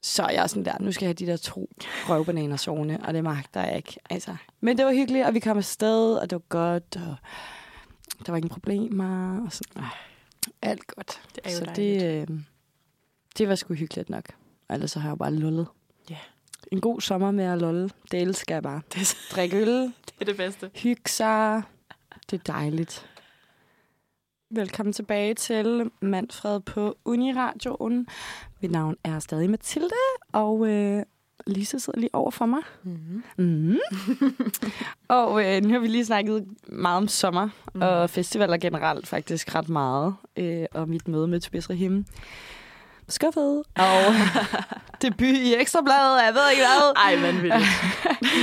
Så jeg er sådan der, nu skal jeg have de der to røvbananer sovende, og det magter jeg ikke. Altså. Men det var hyggeligt, og vi kom afsted, og det var godt, og der var ingen problemer. Og sådan. Alt godt. Det er jo så dejligt. det, øh, det var sgu hyggeligt nok. Og ellers så har jeg jo bare lullet. Ja. En god sommer med at lulle. Det elsker jeg bare. Det, er- Drikke øl, [laughs] det er det bedste. hygge sig. Det er dejligt. Velkommen tilbage til Manfred på Uniradioen. Mit navn er stadig Mathilde, og øh, Lisa sidder lige over for mig. Mm-hmm. Mm. [laughs] og øh, nu har vi lige snakket meget om sommer, mm. og festivaler generelt faktisk ret meget. Øh, og mit møde med Tobias Rahim. Skuffet. Og [laughs] debut i Ekstrabladet, jeg ved ikke hvad. Ej, vanvittigt.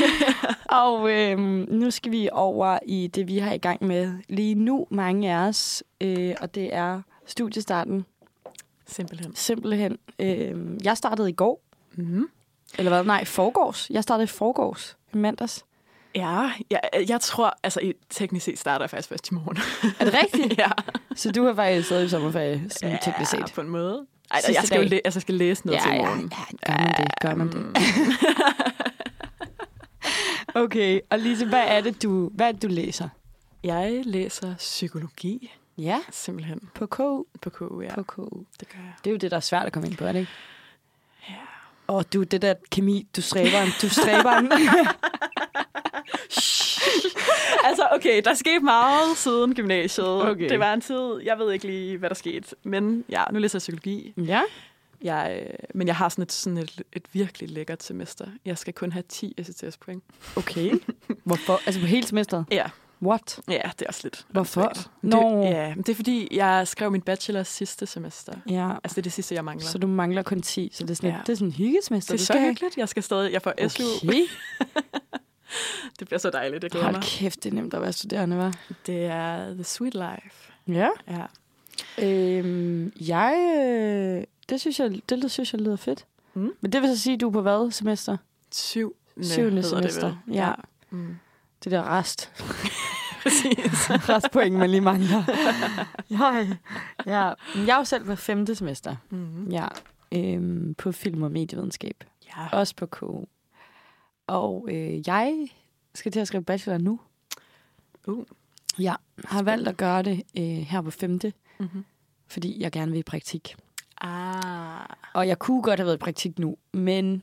[laughs] Og øh, nu skal vi over i det, vi har i gang med lige nu, mange af os. Øh, og det er studiestarten. Simpelthen. Simpelthen. Øh, jeg startede i går. Mm-hmm. Eller hvad? Nej, forgårs. Jeg startede i forgårs. I mandags. Ja, jeg, jeg tror, altså i, teknisk set starter jeg faktisk først i morgen. Er det rigtigt? [laughs] ja. Så du har faktisk stadig i sommerferie, sådan teknisk set. på en måde. Ej, jeg skal, jo læ- altså, jeg skal læse noget Ja, til i ja, morgen. ja, gør man det, gør man det. [laughs] Okay, og Lise, hvad er det, du, hvad er det, du læser? Jeg læser psykologi, Ja, simpelthen, på KU. på KU. Ja. På KU. Det gør jeg. Det er jo det, der er svært at komme ind på, er det ikke? Ja. Og du, det der kemi, du stræber en. Du stræber en. [laughs] [laughs] altså, okay, der skete meget siden gymnasiet. Okay. Det var en tid, jeg ved ikke lige, hvad der skete. Men ja, nu læser jeg psykologi. ja. Jeg, øh, men jeg har sådan et, sådan et, et virkelig lækkert semester. Jeg skal kun have 10 STS-point. Okay. Hvorfor? Altså på hele semesteret? Ja. What? Ja, det er også lidt. Hvorfor? Nå. Det, ja, det er fordi, jeg skrev min bachelor sidste semester. Ja. Altså, det er det sidste, jeg mangler. Så du mangler kun 10, så det er sådan, Ja. det er sådan en hyggesmester. det er så hyggeligt. Jeg skal stadig, jeg får SU. Okay. [laughs] [laughs] Det bliver så dejligt, jeg glæder Hold mig. kæft, det er nemt at være studerende, hva'? Det er The Sweet Life. Ja. Ja. Øhm, jeg, øh, det synes jeg, det synes jeg lyder fedt. Mm. Men det vil så sige, du er på hvad semester? Syv. Syvende semester. Ja. Mm. Det der rest. [laughs] Præcis. [laughs] Restpoint, man lige mangler. ja, ja. Jeg er jo selv på femte semester. Mm. Ja. Øhm, på film- og medievidenskab. Ja. Også på KU. Og øh, jeg skal til at skrive bachelor nu. Uh. Jeg har valgt at gøre det øh, her på femte, Mm-hmm. fordi jeg gerne vil i praktik. Ah. Og jeg kunne godt have været i praktik nu, men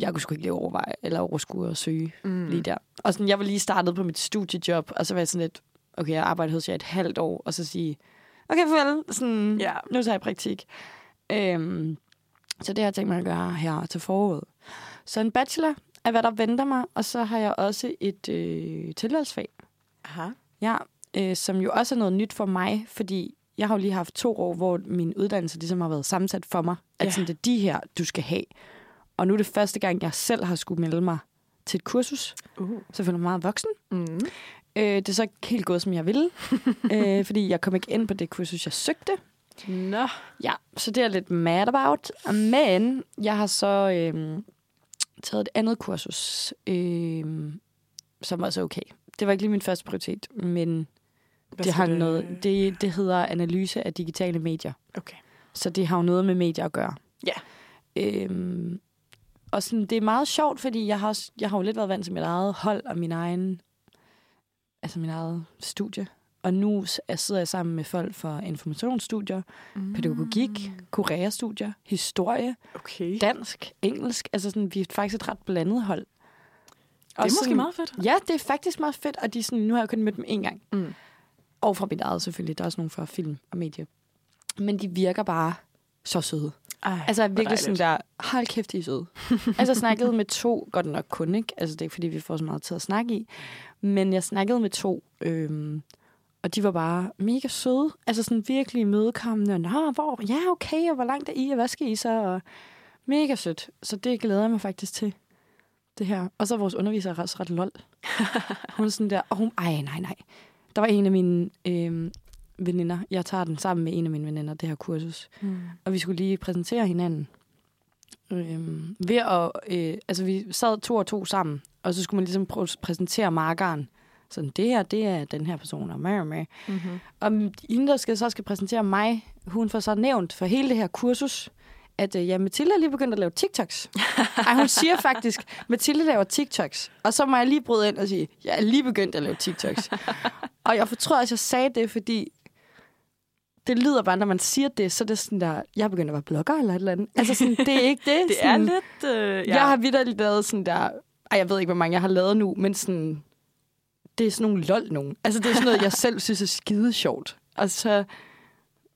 jeg kunne sgu ikke lige overveje, eller overskue at søge Mm. lige der. Og sådan, jeg var lige startet på mit studiejob, og så var jeg sådan lidt, okay, jeg arbejder hos jer et halvt år, og så sige, okay, farvel, sådan, Ja. nu tager jeg praktik. Øhm, så det har jeg tænkt mig at gøre her til foråret. Så en bachelor er, hvad der venter mig, og så har jeg også et øh, tilvalgsfag, Aha. ja, øh, som jo også er noget nyt for mig, fordi jeg har jo lige haft to år, hvor min uddannelse ligesom har været sammensat for mig, at Ja. sådan, det er de her, du skal have. Og nu er det første gang, jeg selv har skulle melde mig til et kursus, Uh. så jeg føler mig meget voksen. Mm. Øh, det er så ikke helt gået, som jeg ville, [laughs] øh, fordi jeg kom ikke ind på det kursus, jeg søgte. Nå. Ja, så det er jeg lidt mad about. Men jeg har så øh, taget et andet kursus, øh, som også er okay. Det var ikke lige min første prioritet, men Hvad det, har skal noget, det, det hedder analyse af digitale medier. Okay. Så det har jo noget med medier at gøre. Ja. Øhm, og sådan, det er meget sjovt, fordi jeg har, også, jeg har jo lidt været vant til mit eget hold og min egen, altså min eget studie. Og nu sidder jeg sammen med folk fra informationsstudier, Mm. pædagogik, koreastudier, historie, Okay. dansk, engelsk. Altså sådan, vi er faktisk et ret blandet hold. Det er måske meget fedt. Ja, det er faktisk meget fedt, og de sådan, nu har jeg kun mødt dem en gang. Mm. Og fra mit eget selvfølgelig, der er også nogle fra film og medie. Men de virker bare så søde. Ej, Altså virkelig sådan der, hold kæft, I er søde. altså snakkede med to, godt nok kun ikke, altså det er ikke fordi, vi får så meget tid at snakke i, men jeg snakkede med to, øhm, og de var bare mega søde. Altså sådan virkelig imødekommende, og nå, hvor, ja okay, og hvor langt er I, og hvad skal I så, og mega sødt. Så det glæder jeg mig faktisk til, det her. Og så vores underviser også ret lol. [laughs] hun er sådan der, og hun, ej nej nej. Der var en af mine øhm, veninder, jeg tager den sammen med en af mine veninder, det her kursus, Mm. og vi skulle lige præsentere hinanden. Øhm, ved at, øh, altså vi sad to og to sammen, og så skulle man ligesom prøve at præsentere markeren. Sådan, det her, det er den her person, og med, med. Mm-hmm. Og hende, der skal, så skal præsentere mig, hun får så nævnt for hele det her kursus, at øh, ja, Mathilde er lige begyndt at lave TikToks. Ej, hun siger faktisk, Mathilde laver TikToks. Og så må jeg lige bryde ind og sige, jeg er lige begyndt at lave TikToks. og jeg fortrød, at jeg sagde det, fordi det lyder bare, når man siger det, så er det sådan der, jeg er begyndt at være blogger eller et eller andet. Altså sådan, det er ikke det. [laughs] Det er sådan, lidt... Øh, ja. Jeg har vidderligt lavet sådan der, ej, jeg ved ikke, hvor mange jeg har lavet nu, men sådan, det er sådan nogle lol nogen. Altså, det er sådan noget, jeg selv synes er skide sjovt. Og så,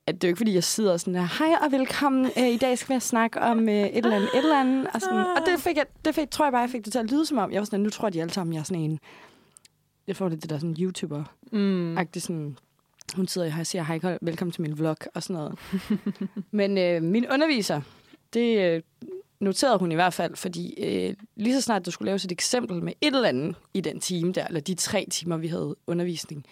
at det er jo ikke, fordi jeg sidder sådan her, hej og velkommen, øh, i dag skal vi snakke om øh, et eller andet, et eller andet. Og, sådan, og det, fik jeg, det fik, tror jeg bare, jeg fik det til at lyde som om, jeg var sådan, nu tror de alle sammen, jeg er sådan en, jeg får lidt det der sådan YouTuber Mm. sådan, hun sidder her og siger, hej, vel- velkommen til min vlog og sådan noget. Men øh, min underviser, det øh, noterede hun i hvert fald, fordi øh, lige så snart du skulle lave et eksempel med et eller andet i den time der, eller de tre timer, vi havde undervisning,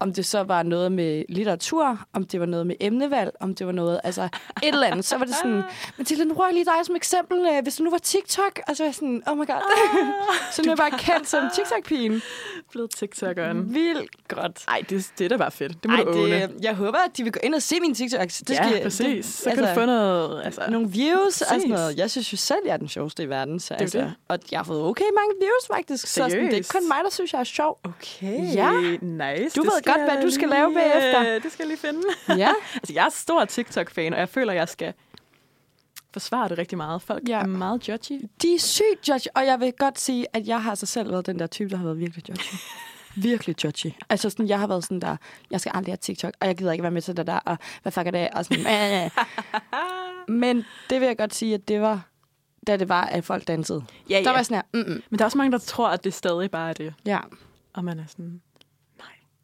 om det så var noget med litteratur, om det var noget med emnevalg, om det var noget, altså et eller andet, så var det sådan, [laughs] Mathilde, nu jeg lige dig som eksempel, øh, hvis det nu var TikTok, og så var jeg sådan, oh my god, [laughs] så nu er jeg bare kendt som TikTok-pigen. Blevet TikTokeren. Vildt godt. Ej, det, det er da bare fedt. Det må Ej, du åbne. det, jeg håber, at de vil gå ind og se mine TikToks. Det ja, skal, præcis. Det, så kan du få noget... Altså, nogle views og sådan Præcis. noget. Jeg synes jo selv, jeg er den sjoveste i verden. Så jo altså, det. Og jeg har fået okay mange views, faktisk. Så sådan, det er ikke Seriøst? kun mig, der synes, jeg er sjov. Okay, Ja. nice. Du Det ved godt, hvad du skal lige, lave bagefter. øh, Det skal jeg lige finde. Ja. [laughs] altså, jeg er stor TikTok-fan, og jeg føler, jeg skal forsvare det rigtig meget. Folk Ja. er meget judgy. De er sygt judgy, og jeg vil godt sige, at jeg har så selv været den der type, der har været virkelig judgy. [laughs] virkelig judgy. Altså sådan, jeg har været sådan der, jeg skal aldrig have TikTok, og jeg gider ikke være med til det der, og hvad fuck er det? Og sådan. [laughs] Men det vil jeg godt sige, at det var, da det var, at folk dansede. Ja, Der var sådan her, mm-mm. Men der er også mange, der tror, at det stadig bare er det. ja. Og man er sådan,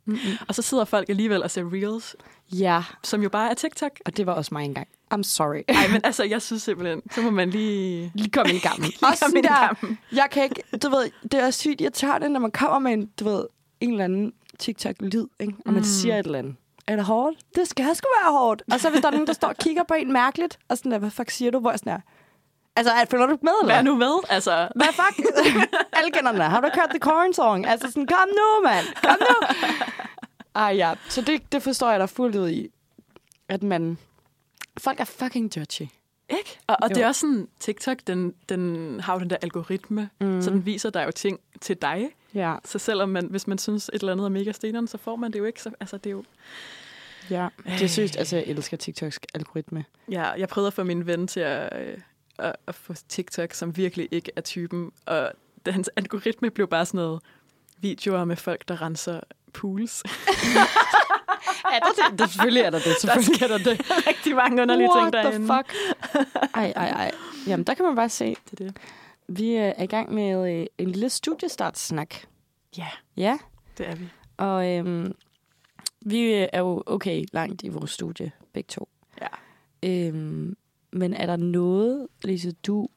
Mm-mm. Og så sidder folk alligevel og ser reels, Ja, som jo bare er TikTok. og det var også mig engang. I'm sorry. Nej, men altså, jeg synes simpelthen, så må man lige... Lige kom i gammel. [laughs] Lige også komme sådan ind i der, jeg kan ikke, du ved, det er sygt irriterende, når man kommer med en, du ved, en eller anden TikTok-lyd, ikke? og man mm. siger et eller andet. Er det hårdt? Det skal sgu være hårdt. Og så hvis der er nogen, der står og kigger på en mærkeligt, og sådan der, hvad fuck siger du? Hvor jeg sådan er, altså, er- følger du med, eller? Hvad nu med? Altså, [laughs] Hvad fuck? [laughs] Alle kender den. Har du kørt The Corn Song? Altså sådan, kom nu, mand. Kom nu. Ej, [laughs] ja. Så det, det forstår jeg da fuldt ud i. At man... Folk er fucking judgy. Ikke? Og, og Jo. det er også sådan, TikTok, den, den har jo den der algoritme, mm. så den viser dig jo ting til dig. Ja. Så selvom man, hvis man synes, et eller andet er mega steneren, så får man det jo ikke. Så, altså, det er jo... Ja. Det er sygt. Altså, jeg elsker TikToks algoritme. Ja, jeg prøvede at få min ven til at, øh, at, at få TikTok, som virkelig ikke er typen. Og hans algoritme blev bare sådan noget videoer med folk, der renser pools. [laughs] Er der det? det selvfølgelig er der det. [laughs] Selvfølgelig er der det. [laughs] Rigtig mange underlige What ting derinde. the fuck? Ej, ej, ej. Jamen, der kan man bare se. Det er det. Vi øh, er i gang med øh, en lille studiestartssnak. Ja, Ja. det er vi. Og øhm, vi øh, er jo okay langt i vores studie, begge to. Ja. Øhm, men er der noget, Lise, du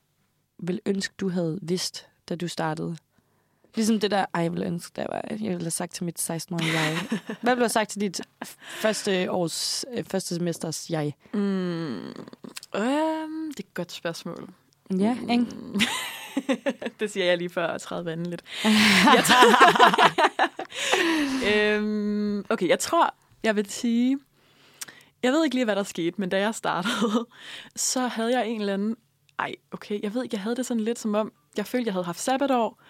vil ønske, du havde vidst, da du startede? Ligesom det der, ej, jeg ville ønske, der var, jeg ville have sagt til mit 16-årige jeg. [laughs] Hvad have sagt til dit første års, øh, første semesters jeg? Mm, øhm, det er et godt spørgsmål. Ja, ikke? Mm. [laughs] det siger jeg lige før at træde vandet lidt. [laughs] jeg tror, øhm, okay, jeg tror, jeg vil sige... Jeg ved ikke lige, hvad der skete, men da jeg startede, [laughs] så havde jeg en eller anden... Ej, okay, jeg ved ikke, jeg havde det sådan lidt som om... Jeg følte, jeg havde haft sabbatår,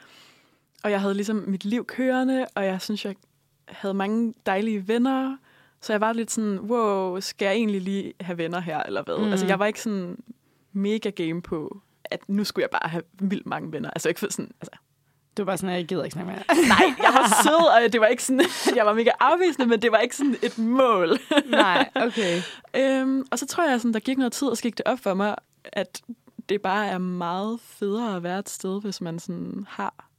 og jeg havde ligesom mit liv kørende, og jeg synes, jeg havde mange dejlige venner. Så jeg var lidt sådan, wow, skal jeg egentlig lige have venner her, eller hvad? Mm. Mm. Altså, jeg var ikke sådan mega game på, at nu skulle jeg bare have vildt mange venner. Altså, ikke sådan, altså, Du var bare sådan, at jeg gider ikke snakke mere. [laughs] Nej, jeg var sød, og det var ikke sådan, at [laughs] jeg var mega afvisende, men det var ikke sådan et mål. [laughs] Nej, okay. øhm, og så tror jeg, sådan, der gik noget tid, og så gik det op for mig, at det bare er meget federe at være et sted, hvis man sådan har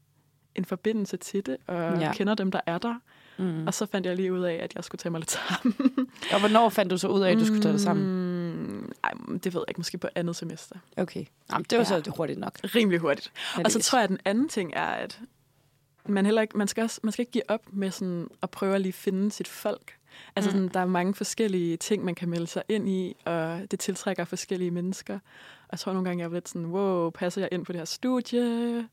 en forbindelse til det, og ja. kender dem, der er der. Mm. Og så fandt jeg lige ud af, at jeg skulle tage mig lidt sammen. Og hvornår fandt du så ud af, at du skulle tage det sammen? Mm, ej, det ved jeg ikke. Måske på andet semester. Okay. Jamen, det var Ja. så hurtigt nok. Rimelig hurtigt. Og så heldigvis. tror jeg, at den anden ting er, at man, heller ikke, man, skal også, man skal ikke give op med sådan at prøve at lige finde sit folk. Altså, Mm. sådan, der er mange forskellige ting, man kan melde sig ind i, og det tiltrækker forskellige mennesker. Og jeg tror nogle gange, jeg var lidt sådan, wow, passer jeg ind på det her studie?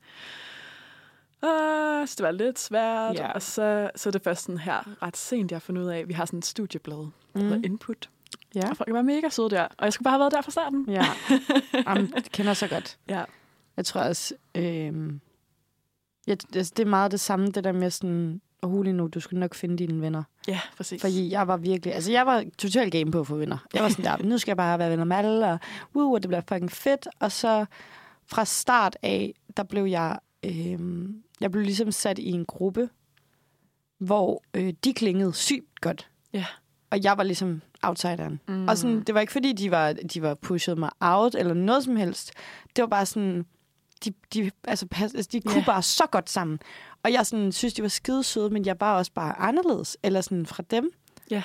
Uh, så det var lidt svært. Ja. Og så, så er det først sådan her ret sent, jeg har fundet ud af, at vi har sådan et studieblad, der Mm. Input. Ja. Og folk var mega søde der. Og jeg skulle bare have været der fra starten. Ja. [laughs] Jamen, det kender jeg så godt. Ja. Jeg tror også, øh, ja, det, det er meget det samme, det der med sådan, oh, lige nu, du skal nok finde dine venner. Ja, præcis. Fordi jeg var virkelig, altså jeg var totalt game på at få venner. Jeg var sådan der, nu skal jeg bare være venner med alle, og, og det bliver fucking fedt. Og så fra start af, der blev jeg, øh, jeg blev ligesom sat i en gruppe, hvor øh, de klingede sygt godt. Ja. Og jeg var ligesom outsideren. Mm. Mm. Og sådan, det var ikke fordi, de var, de var pushet mig out eller noget som helst. Det var bare sådan, de, de, altså, pas, altså, de kunne Ja. bare så godt sammen. Og jeg sådan, synes, de var skide søde, men jeg var også bare anderledes. Eller sådan fra dem. Ja.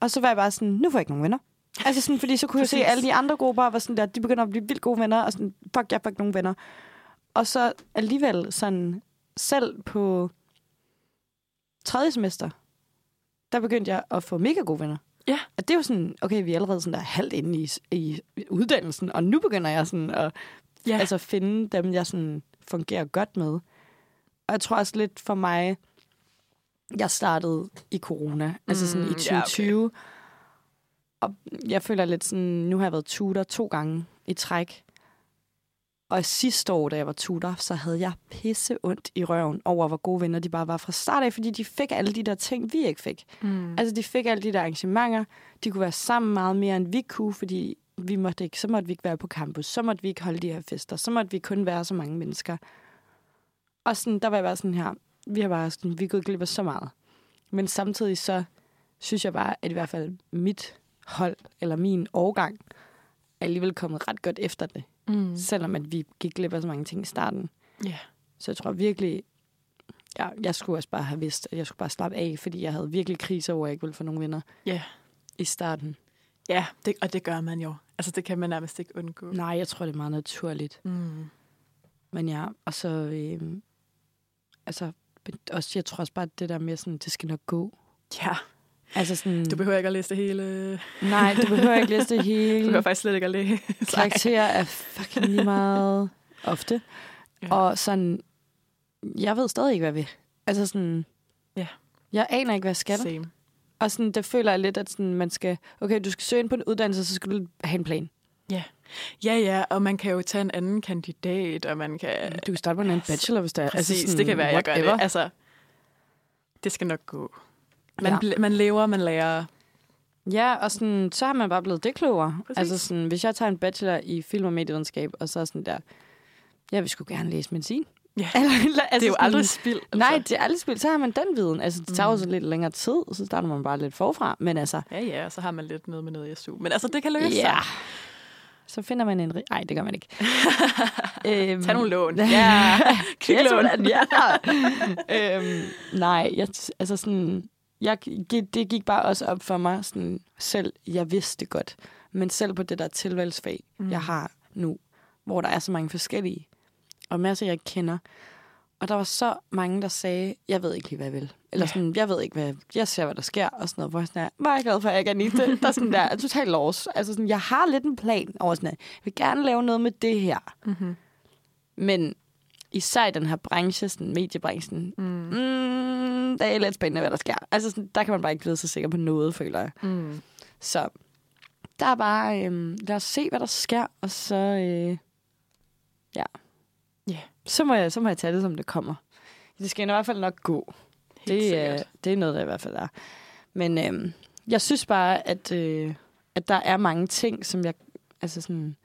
Og så var jeg bare sådan, nu får jeg ikke nogen venner. Altså sådan, fordi så kunne jeg se alle de andre grupper, var sådan der, de begynder at blive vildt gode venner, og sådan, fuck, jeg får ikke nogen venner. Og så alligevel sådan, selv på tredje semester, der begyndte jeg at få mega gode venner. Ja. Og det er jo sådan, okay, vi er allerede sådan der halvt inde i, i uddannelsen, og nu begynder jeg sådan at Ja. altså finde dem, jeg sådan fungerer godt med. Og jeg tror også lidt for mig, jeg startede i corona, altså sådan i Mm, ja, okay. 2020. Og jeg føler lidt sådan, nu har jeg været tutor to gange i træk. Og sidste år, da jeg var tutor, så havde jeg pisse ondt i røven over, hvor gode venner de bare var fra start af, fordi de fik alle de der ting, vi ikke fik. Mm. Altså, de fik alle de der arrangementer. De kunne være sammen meget mere, end vi kunne, fordi vi måtte ikke, så måtte vi ikke være på campus. Så måtte vi ikke holde de her fester. Så måtte vi kun være så mange mennesker. Og sådan, der var jeg bare sådan her, vi har bare sådan, vi er gået glip af så meget. Men samtidig så synes jeg bare, at i hvert fald mit hold, eller min årgang, er alligevel kommet ret godt efter det. Mm. Selvom at vi gik glip af så mange ting i starten. Ja. Så jeg tror virkelig, ja, jeg skulle også bare have vidst, at jeg skulle bare slappe af, fordi jeg havde virkelig kriser over, at jeg ikke ville få nogen venner Ja. i starten. Ja, det, og det gør man jo. Altså, det kan man nærmest ikke undgå. Nej, jeg tror, det er meget naturligt. Mm. Men ja, og så, øh, altså, også, jeg tror også bare, at det der med sådan, det skal nok gå. Ja, Altså sådan, du behøver ikke at læse det hele. nej, du behøver ikke læse det [laughs] Du hele. behøver faktisk slet ikke at læse. [laughs] Karakterer er fucking lige meget ofte. Ja. Ja. Og sådan, jeg ved stadig ikke, hvad vil. Altså sådan, Ja. jeg aner ikke, hvad jeg skal. Same. Og sådan, det føler jeg lidt, at sådan, man skal, okay, du skal søge ind på en uddannelse, så skal du have en plan. Ja, ja, og man kan jo tage en anden kandidat, og man kan... Du kan starte på en bachelor, hvis der er. Præcis, altså sådan, det kan være, jeg gør det. Altså, det skal nok gå. Man, Ja. man lever, man lærer. Ja, og sådan, så har man bare blevet det klogere. Præcis. Altså sådan, hvis jeg tager en bachelor i film- og medievidenskab, og så er sådan der, jeg vil sgu gerne læse medicin. Ja. [laughs] Eller, altså Det er jo sådan, aldrig spild. Altså. Nej, det er aldrig spil. Så har man den viden. Altså, det tager jo Mm. så lidt længere tid, og så starter man bare lidt forfra. Men altså, Ja, ja, og så har man lidt noget med noget i SU. Men altså, det kan løse ja. sig. Så finder man en... Nej, det gør man ikke. [laughs] øhm, Tag nogle lån. [laughs] Ja, kviklån. Ja. øhm, nej, jeg, altså sådan, jeg, det gik bare også op for mig sådan, selv. Jeg vidste det godt. Men selv på det der tilvalgsfag, mm. jeg har nu, hvor der er så mange forskellige, og masser, jeg ikke kender. Og der var så mange, der sagde, jeg ved ikke lige, hvad jeg vil. Eller sådan, jeg ved ikke, hvad jeg ser, hvad der sker, og sådan noget. Hvor jeg sådan er, er jeg glad for, at jeg ikke er Anita. Der er sådan der, er totalt lost. Altså sådan, jeg har lidt en plan over sådan, at jeg vil gerne lave noget med det her. Mm-hmm. Men især i den her branche, sådan mediebranchen, Mm. mm, det er lidt spændende, hvad der sker. Altså, sådan, der kan man bare ikke vide sig sikker på noget, føler jeg. Mm. Så der er bare, øhm, lad os se, hvad der sker, og så, øh, ja. Ja. Så må, jeg, så må jeg tage det, som det kommer. Det skal i hvert fald nok gå. Helt Det, er, sikkert. det er noget, der i hvert fald er. Men øhm, jeg synes bare, at, øh, at der er mange ting, som jeg, altså sådan,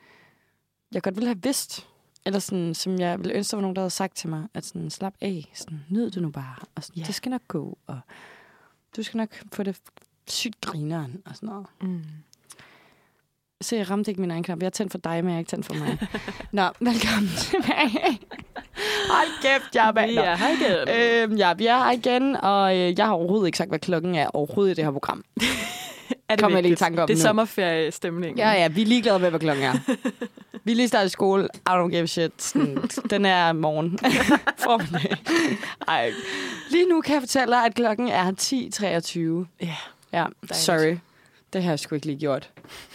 jeg godt ville have vidst eller sådan, som jeg ville ønske, var nogen, der havde sagt til mig, at sådan, slap af, sådan, nyd det nu bare, og sådan, yeah. det skal nok gå, og du skal nok få det sygt grineren, og sådan noget. Mm. Så jeg ramte ikke min egen knap. Jeg har tændt for dig, men jeg har ikke tændt for mig. [laughs] Nå, velkommen [laughs] tilbage. Hold kæft, jeg er bag. Vi er her igen. Øhm, ja, vi er her igen, og øh, jeg har overhovedet ikke sagt, hvad klokken er overhovedet i det her program. [laughs] er det kommer jeg lige i tanke om Det er nu. sommerferiestemningen. Ja, ja, vi er ligeglade med, hvad klokken er. [laughs] vi er lige startet i skole. I don't give a shit. Sådan, den er morgen. [laughs] Formiddag. Ej. Lige nu kan jeg fortælle dig, at klokken er 10.23. Ja. Ja, sorry. Det har jeg sgu ikke lige gjort.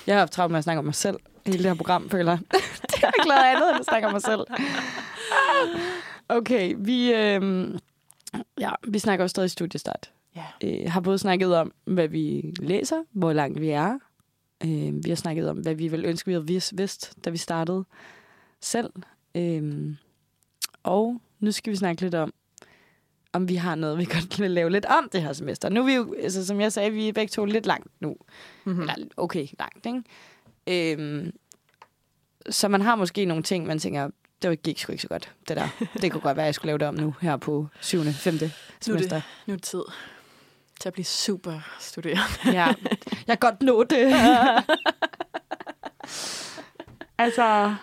Jeg har haft travlt med at snakke om mig selv. Hele det her program, føler jeg. [laughs] det er ikke lavet andet, end at snakke om mig selv. Okay, vi, øh, ja, vi snakker jo stadig studiestart. Ja. Øh, har både snakket om, hvad vi læser, hvor langt vi er. Øh, vi har snakket om, hvad vi ville ønske, vi havde vidst, da vi startede selv. Øh, og nu skal vi snakke lidt om, om vi har noget, vi [laughs] godt vil lave lidt om det her semester. Nu er vi jo, altså, som jeg sagde, vi er begge to lidt langt nu. Mm-hmm. Eller okay langt, ikke? Øhm, så man har måske nogle ting, man tænker, det gik sgu ikke så godt, det der. Det kunne godt være, at jeg skulle lave det om nu, her på 7. 5. Nu er det- semester. Nu er det tid til at blive super studerende. Ja, jeg kan godt nå det. [laughs] altså,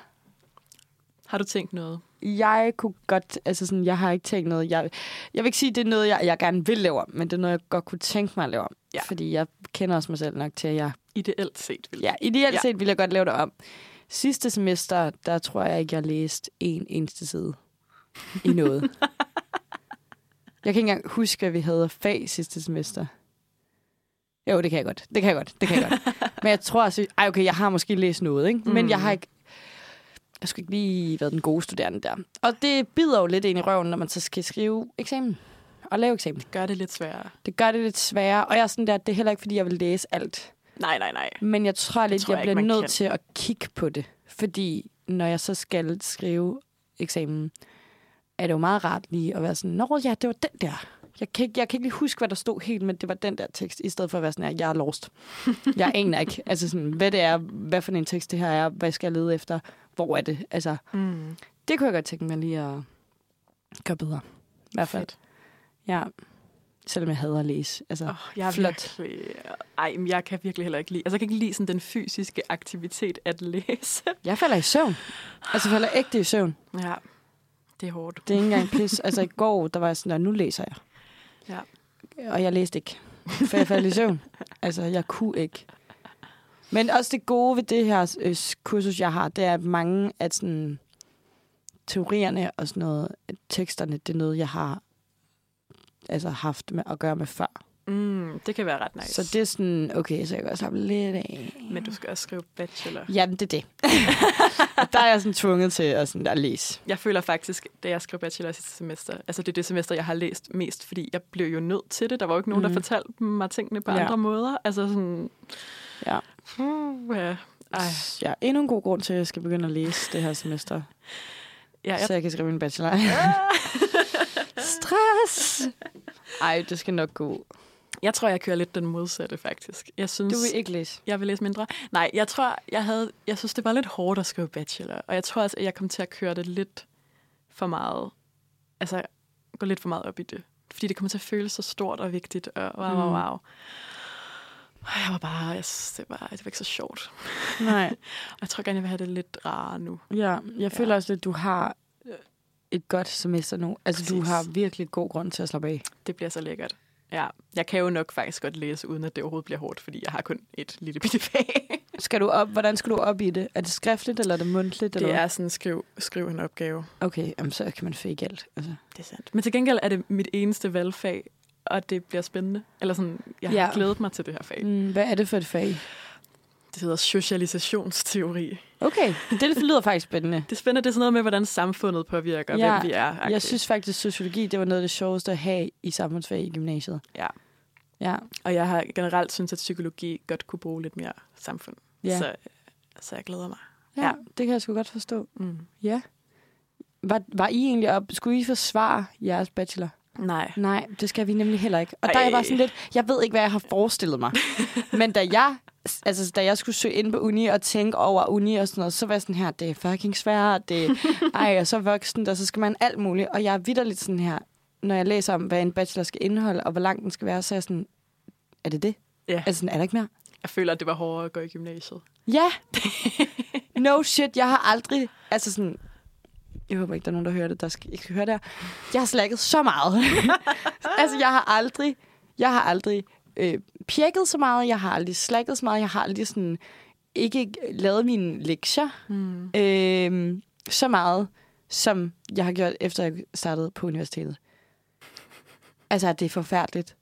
Har du tænkt noget? jeg kunne godt, altså sådan, jeg har ikke tænkt noget. Jeg, jeg vil ikke sige, det er noget, jeg, jeg gerne vil lave om, men det er noget, jeg godt kunne tænke mig at lave om. Ja. Fordi jeg kender også mig selv nok til, at jeg Ideelt set vil Ja, ideelt Ja. set ville jeg godt lave det om. Sidste semester, der tror jeg ikke, jeg læste en eneste side i noget. [laughs] jeg kan ikke engang huske, hvad vi havde fag sidste semester. Jo, det kan jeg godt. Det kan jeg godt. Det kan jeg godt. [laughs] Men jeg tror også, ej okay, jeg har måske læst noget, ikke? Men Mm. jeg har ikke, jeg skulle ikke lige været den gode studerende der. Og det bider jo lidt ind i røven, når man så skal skrive eksamen og lave eksamen. Gør det lidt sværere. Det gør det lidt sværere, og jeg er sådan der, det er heller ikke, fordi jeg vil læse alt. Nej, nej, nej. Men jeg tror lidt, tror jeg, jeg bliver nødt kan. til at kigge på det. Fordi når jeg så skal skrive eksamen, er det jo meget rart lige at være sådan, Nå ja, det var den der. Jeg kan, ikke, jeg kan ikke lige huske, hvad der stod helt, men det var den der tekst, i stedet for at være sådan, at jeg er lost. Jeg aner ikke, [laughs] altså sådan, hvad det er, hvad for en tekst det her er, hvad skal jeg lede efter, hvor er det? Altså, Mm. det kunne jeg godt tænke mig lige at gøre bedre. I hvert fald. Fedt. Ja. Selvom jeg hader at læse. Altså, Oh, jeg er Flot. virkelig... Ej, men jeg kan virkelig heller ikke lide... Altså, jeg kan ikke lide sådan den fysiske aktivitet at læse. jeg falder i søvn. Altså, jeg falder ægte i søvn. ja, det er hårdt. Det er ikke engang [laughs] pis. Altså i går, der var jeg sådan, "Nå, nu læser jeg. Ja. Og jeg læste ikke, for jeg faldt i søvn. Altså, jeg kunne ikke. Men også det gode ved det her øh, kursus, jeg har, det er, at mange af sådan, teorierne og sådan noget, teksterne, det er noget, jeg har altså, haft med at gøre med før. Mm, det kan være ret nice. Så det er sådan, okay, så jeg kan godt slappe lidt af. Men du skal også skrive bachelor. Jamen, det er det. Der er jeg sådan tvunget til at, sådan, at læse. Jeg føler faktisk, da jeg skrev bachelor sidste semester, altså det er det semester, jeg har læst mest, fordi jeg blev jo nødt til det. Der var jo ikke nogen, Mhm. der fortalte mig tingene på Ja. andre måder. Altså sådan... Ja. Uh, ja. Ej, Ja, endnu en god grund til, at jeg skal begynde at læse det her semester. [laughs] ja, jeg, så jeg kan skrive min bachelor. [laughs] Stress! Ej, det skal nok gå. Jeg tror, jeg kører lidt den modsatte, faktisk. Jeg synes, Du vil ikke læse. jeg vil læse mindre. Nej, jeg tror, jeg havde, jeg synes, det var lidt hårdt at skrive bachelor. Og jeg tror også, at jeg kom til at køre det lidt for meget. Altså, gå lidt for meget op i det. Fordi det kommer til at føles så stort og vigtigt. Og wow, wow, Mm. wow. Og jeg var bare, jeg synes, det var, det var ikke så sjovt. Nej. [laughs] Og jeg tror gerne, jeg vil have det lidt rarere nu. Ja, jeg føler Ja. også, at du har et godt semester nu. Altså, du Præcis. har virkelig god grund til at slappe af. Det bliver så lækkert. Ja, jeg kan jo nok faktisk godt læse, uden at det overhovedet bliver hårdt, fordi jeg har kun et lille bitte [laughs] fag. Skal du op, hvordan skal du op i det? Er det skriftligt, eller er det mundtligt? Det eller? er sådan, skriv, skriv en opgave. Okay, jamen, så kan man fake alt. Altså. Det er sandt. Men til gengæld er det mit eneste valgfag, og det bliver spændende. Eller sådan, jeg har ja. glædet mig til det her fag. Mm, hvad er det for et fag? Det hedder socialisationsteori. Okay, det lyder faktisk spændende. Det er spændende, det er sådan noget med, hvordan samfundet påvirker, Ja, hvem vi er. Jeg synes faktisk, at sociologi det var noget af det sjoveste at have i samfundsfag i gymnasiet. Ja. Ja, Og jeg har generelt synes, at psykologi godt kunne bruge lidt mere samfund. ja. Så, så jeg glæder mig. ja. ja. det kan jeg sgu godt forstå. Mm. Ja. Var, var I egentlig op? Skulle I forsvare jeres bachelor? Nej. Nej, det skal vi nemlig heller ikke. Og der er jeg bare Ej. sådan lidt, jeg ved ikke, hvad jeg har forestillet mig. [laughs] Men da jeg altså, da jeg skulle søge ind på uni og tænke over uni og sådan noget, så var jeg sådan her, det er fucking svært, det [laughs] ej, er så voksen, og så skal man alt muligt. Og jeg er vidderligt sådan her, når jeg læser om, hvad en bachelor skal indeholde, og hvor lang den skal være, så er jeg sådan, er det det? Ja. Altså, sådan, er der ikke mere? Jeg føler, at det var hårdere at gå i gymnasiet. Ja. [laughs] no shit, jeg har aldrig... Altså sådan... Jeg håber ikke, der er nogen, der hører det, der skal ikke høre det her. Jeg har slækket så meget. [laughs] altså, jeg har aldrig... Jeg har aldrig øh, pjekket så meget. Jeg har aldrig slækket så meget. Jeg har aldrig sådan... Ikke lavet mine lektier Mm. øh, så meget, som jeg har gjort, efter jeg startede på universitetet. Altså, det er forfærdeligt.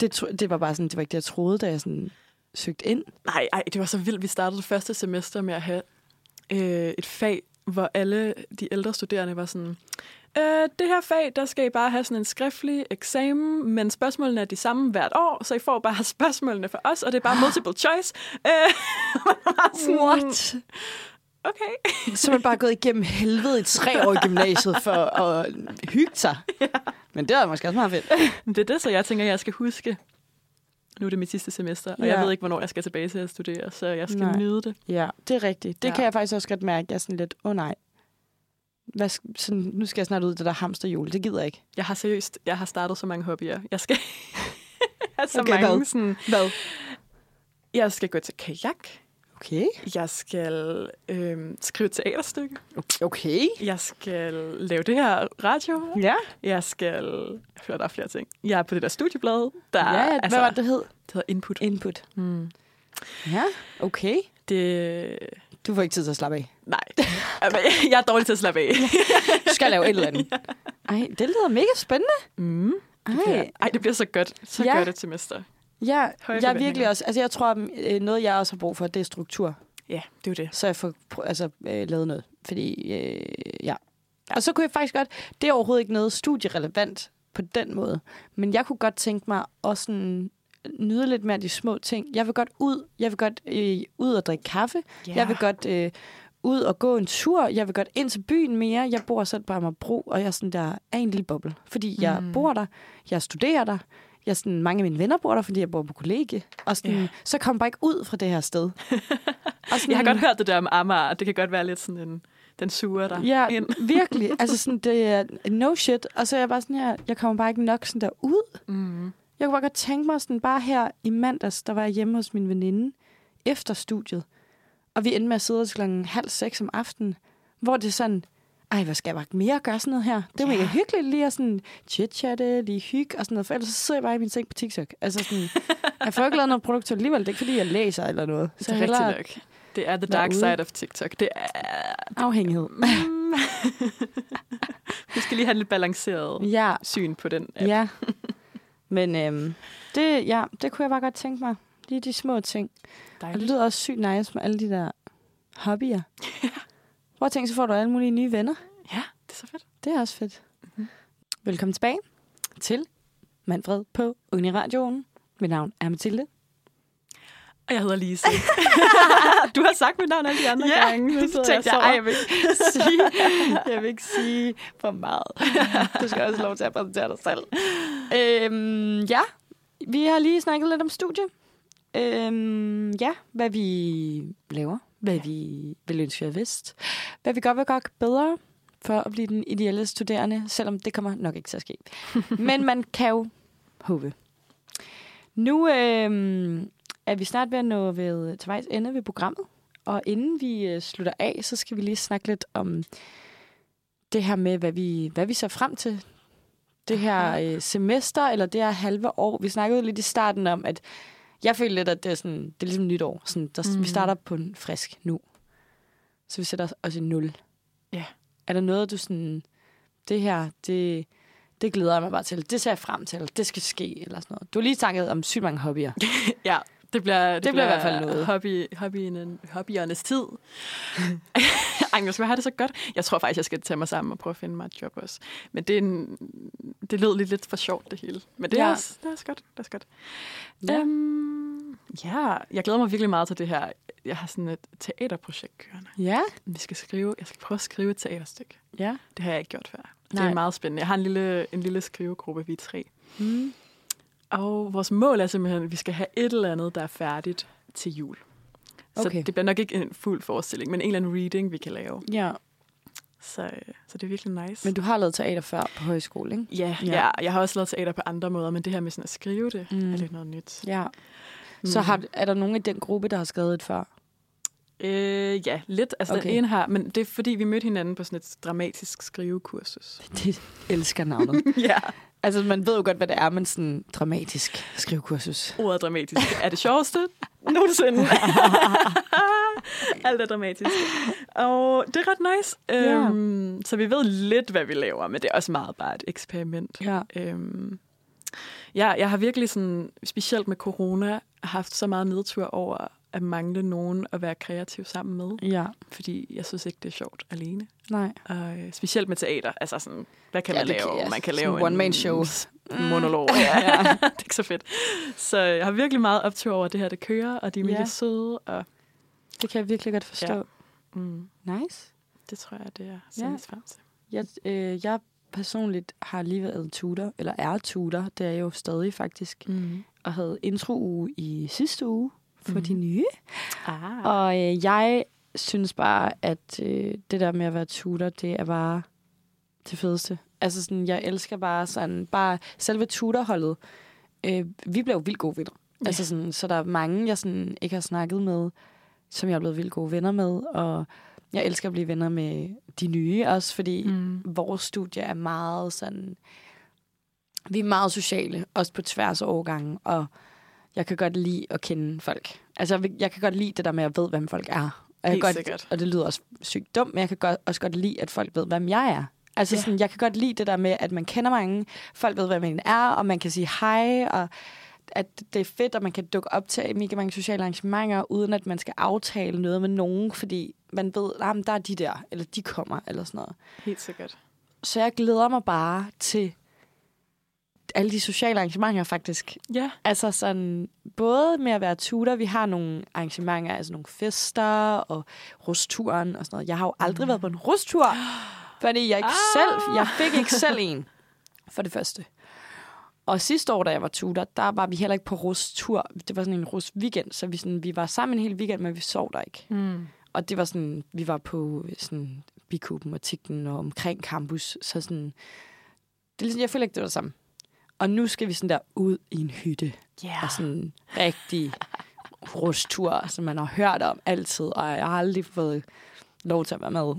Det, det var bare sådan, det var ikke det, jeg troede, da jeg sådan søgte ind. Nej, ej, det var så vildt. Vi startede det første semester med at have øh, et fag, hvor alle de ældre studerende var sådan, øh, det her fag, der skal I bare have sådan en skriftlig eksamen, men spørgsmålene er de samme hvert år, så I får bare [laughs] spørgsmålene for os, og det er bare multiple choice. Øh, [laughs] sådan, What? Okay. [laughs] Så er man bare gået igennem helvede i tre år i gymnasiet for at hygge sig. Ja. Men det var måske også meget fedt. Det er det, så jeg tænker, jeg skal huske. Nu er det mit sidste semester, og Ja. jeg ved ikke, hvornår jeg skal tilbage til at studere, så jeg skal Nej. nyde det. Ja, det er rigtigt. Det ja. kan jeg faktisk også godt mærke. Jeg er sådan lidt, åh oh, nej. Hvad, sådan, nu skal jeg snart ud det der hamsterhjul. Det gider jeg ikke. Jeg har seriøst, jeg har startet så mange hobbyer. Jeg skal [laughs] have så Okay, mange hvad? sådan... Hvad? Jeg skal gå til kajak. Okay. Jeg skal øh, skrive teaterstykke. Okay. Jeg skal lave det her radio. Ja. Jeg skal... Jeg føler, der er flere ting. Jeg er på det der studieblad. Der, ja, ja. altså, Hvad var det, det hed? Det hedder Input. Input. Mm. Ja, okay. Det... Du får ikke tid til at slappe af. Nej. [laughs] Jeg er dårlig til at slappe af. Du skal lave et eller andet. [laughs] Ej, det lyder mega spændende. Mm. Ej, Ej, det bliver så godt. Så Ja. godt et semester. ja, Høje jeg virkelig også... Altså, jeg tror, at noget, jeg også har brug for, det er struktur. Ja, det er jo det. så jeg får altså, øh, lavet noget. Fordi, øh, ja. Og så kunne jeg faktisk godt... Det er overhovedet ikke noget studierelevant på den måde. Men jeg kunne godt tænke mig at sådan nyde lidt mere de små ting. Jeg vil godt ud. Jeg vil godt øh, ud og drikke kaffe. Ja. Jeg vil godt øh, ud og gå en tur. Jeg vil godt ind til byen mere. Jeg bor selv på Amagerbro, og jeg er sådan der er en lille boble. Fordi jeg Mm. bor der. Jeg studerer der. Jeg sådan, mange af mine venner bor der, fordi jeg bor på kollegie. Og sådan, Ja. så kommer bare ikke ud fra det her sted. [laughs] og sådan, Jeg har godt hørt det der om Amager. Det kan godt være lidt sådan en... Den suger der Ja, ind. [laughs] virkelig. Altså sådan, det er no shit. Og så er jeg bare sådan her, jeg kommer bare ikke nok sådan der ud. Mm. Jeg kunne bare godt tænke mig sådan, bare her i mandags, der var jeg hjemme hos min veninde efter studiet. Og vi endte med at sidde til klokken halv seks om aftenen, hvor det er sådan, ej, hvad skal jeg bare mere gøre sådan noget her? Det er Ja. mega hyggeligt lige at sådan chit-chatte, lige hygge og sådan noget, for ellers så sidder jeg bare i min seng på TikTok. Altså sådan, jeg får ikke lavet noget produkt alligevel, det er ikke fordi, jeg læser eller noget. Det er rigtigt nok. Det er the dark ude. side of TikTok. Det er... afhængighed. Mm. [laughs] Vi skal lige have lidt balanceret Ja, syn på den app. Ja. [laughs] Men øhm, det, ja, det kunne jeg bare godt tænke mig. Lige de små ting. Og det Dejligt. lyder også sygt nice med alle de der hobbyer. Prøv at tænke, så får du alle mulige nye venner. Ja, det er så fedt. Det er også fedt. Mm-hmm. Velkommen tilbage til Manfred på Uniradioen. Mit navn er Mathilde. Og jeg hedder Lise. [laughs] du har sagt mit navn alle de andre gange. Nu tænkte jeg, sover. ej, jeg vil ikke [laughs] sige, [laughs] jeg vil ikke sige for meget. Du skal også lov til at præsentere dig selv. Øhm, ja, vi har lige snakket lidt om studie. Øhm, ja, hvad vi laver, hvad vi vil ønske, vi vidst, hvad vi godt vil gøre bedre for at blive den ideelle studerende, selvom det kommer nok ikke til at ske. Men man kan jo håbe. Nu øhm, er vi snart ved at nå ved, til vejs ende ved programmet. Og inden vi øh, slutter af, så skal vi lige snakke lidt om det her med, hvad vi, hvad vi ser frem til. Det her øh, semester, eller det her halve år. Vi snakkede lidt i starten om, at jeg føler lidt, at det er, sådan, det er ligesom nytår. Sådan, der, mm. Mm. Vi starter på en frisk nu. Så vi sætter os i nul. Ja. Er der noget, du sådan, det her, det, det glæder jeg mig bare til. Det ser jeg frem til. Det skal ske, eller sådan noget. Du har lige snakket om sygt mange hobbyer. [laughs] Ja, det bliver, det, Det bliver i hvert fald noget. Hobby, hobbyen, hobbyernes tid. Jeg skal have det så godt. Jeg tror faktisk, jeg skal tage mig sammen og prøve at finde mig et job også. Men det, er en, det lød lidt, lidt for sjovt, det hele. Men det er, Ja. også, det er også godt. Det er også godt. Ja. Um, ja, jeg glæder mig virkelig meget til det her. Jeg har sådan et teaterprojekt kørende. Ja, Vi skal skrive, jeg skal prøve at skrive et teaterstykke. ja. Det har jeg ikke gjort før. Det Nej. er meget spændende. Jeg har en lille, en lille skrivegruppe, vi er tre. Mm. Og vores mål er simpelthen, at vi skal have et eller andet, der er færdigt til jul. Så Okay. det bliver nok ikke en fuld forestilling, men en eller anden reading, vi kan lave. Ja, Så, øh, så det er virkelig nice. men du har lavet teater før på højskole, ikke? Ja, Ja. ja. jeg har også lavet teater på andre måder, men det her med sådan at skrive det, Mm. er lidt noget nyt. Ja. Så Mm. har, er der nogen i den gruppe, der har skrevet et før? Øh, ja, lidt. Altså. Okay. den ene har, men det er fordi, vi mødte hinanden på sådan et dramatisk skrivekursus. Det elsker navnet. [laughs] ja. Altså, man ved jo godt, hvad det er, men sådan dramatisk skrivekursus. Ordet dramatisk er det sjoveste nogensinde. [laughs] Alt er dramatisk. Og det er ret nice. Ja. Øhm, så vi ved lidt, hvad vi laver, men det er også meget bare et eksperiment. Ja. Øhm, ja, jeg har virkelig sådan, specielt med corona, haft så meget nedtur over at mangle nogen at være kreativ sammen med. Ja, Fordi jeg synes ikke, det er sjovt alene. nej. Og øh, specielt med teater. Altså sådan, hvad kan Ja, man lave? kan- ja, man kan lave one-man-show. en monolog. ja, [laughs] ja. [laughs] det er ikke så fedt. Så jeg har virkelig meget optur over, at det her det kører, og de er mega Ja. søde. Og, Det kan jeg virkelig godt forstå. Ja. mm, Nice. det tror jeg, det er sendes frem til. Jeg, øh, jeg personligt har lige været tutor, eller er tutor, det er jeg jo stadig faktisk, Mm. og havde intro-uge i sidste uge for Mhm. de nye. Ah. Og øh, jeg synes bare, at øh, det der med at være tutor, det er bare det fedeste. Altså sådan, jeg elsker bare sådan, bare selve tutorholdet. Øh, vi blev vildt gode venner. Ja. Altså sådan, så der er mange, jeg sådan ikke har snakket med, som jeg er blevet vildt gode venner med. Og jeg elsker at blive venner med de nye også, fordi mm. Mm. vores studie er meget sådan... Vi er meget sociale, også på tværs af årgangen, og jeg kan godt lide at kende folk. Altså, jeg, kan godt lide det der med, at jeg ved, hvem folk er. Og, jeg godt, sikkert. og det lyder også sygt dumt, men jeg kan godt, også godt lide, at folk ved, hvem jeg er. Altså, Ja. sådan, jeg kan godt lide det der med, at man kender mange, folk ved, hvem man er, og man kan sige hej, og at det er fedt, at man kan dukke op til mega mange sociale arrangementer, uden at man skal aftale noget med nogen, fordi man ved, at der er de der, eller de kommer, eller sådan noget. Helt sikkert. Så jeg glæder mig bare til alle de sociale arrangementer, faktisk. Ja. Altså sådan, både med at være tutor, vi har nogle arrangementer, altså nogle fester og rusturen og sådan noget. Jeg har jo aldrig mm. været på en rustur, [gasps] fordi jeg ikke Ah. selv, jeg fik ikke selv en, [laughs] for det første. Og sidste år, da jeg var tutor, der var vi heller ikke på rustur. Det var sådan en rus weekend, så vi, sådan, vi var sammen en hel weekend, men vi sov der ikke. Mm. Og det var sådan, vi var på sådan Bikuben og Tigten og omkring campus, så sådan, det er ligesom, jeg føler ikke, det var det samme. Og nu skal vi sådan der ud i en hytte, Yeah. og sådan en rigtig rustur, som man har hørt om altid, og jeg har aldrig fået lov til at være med.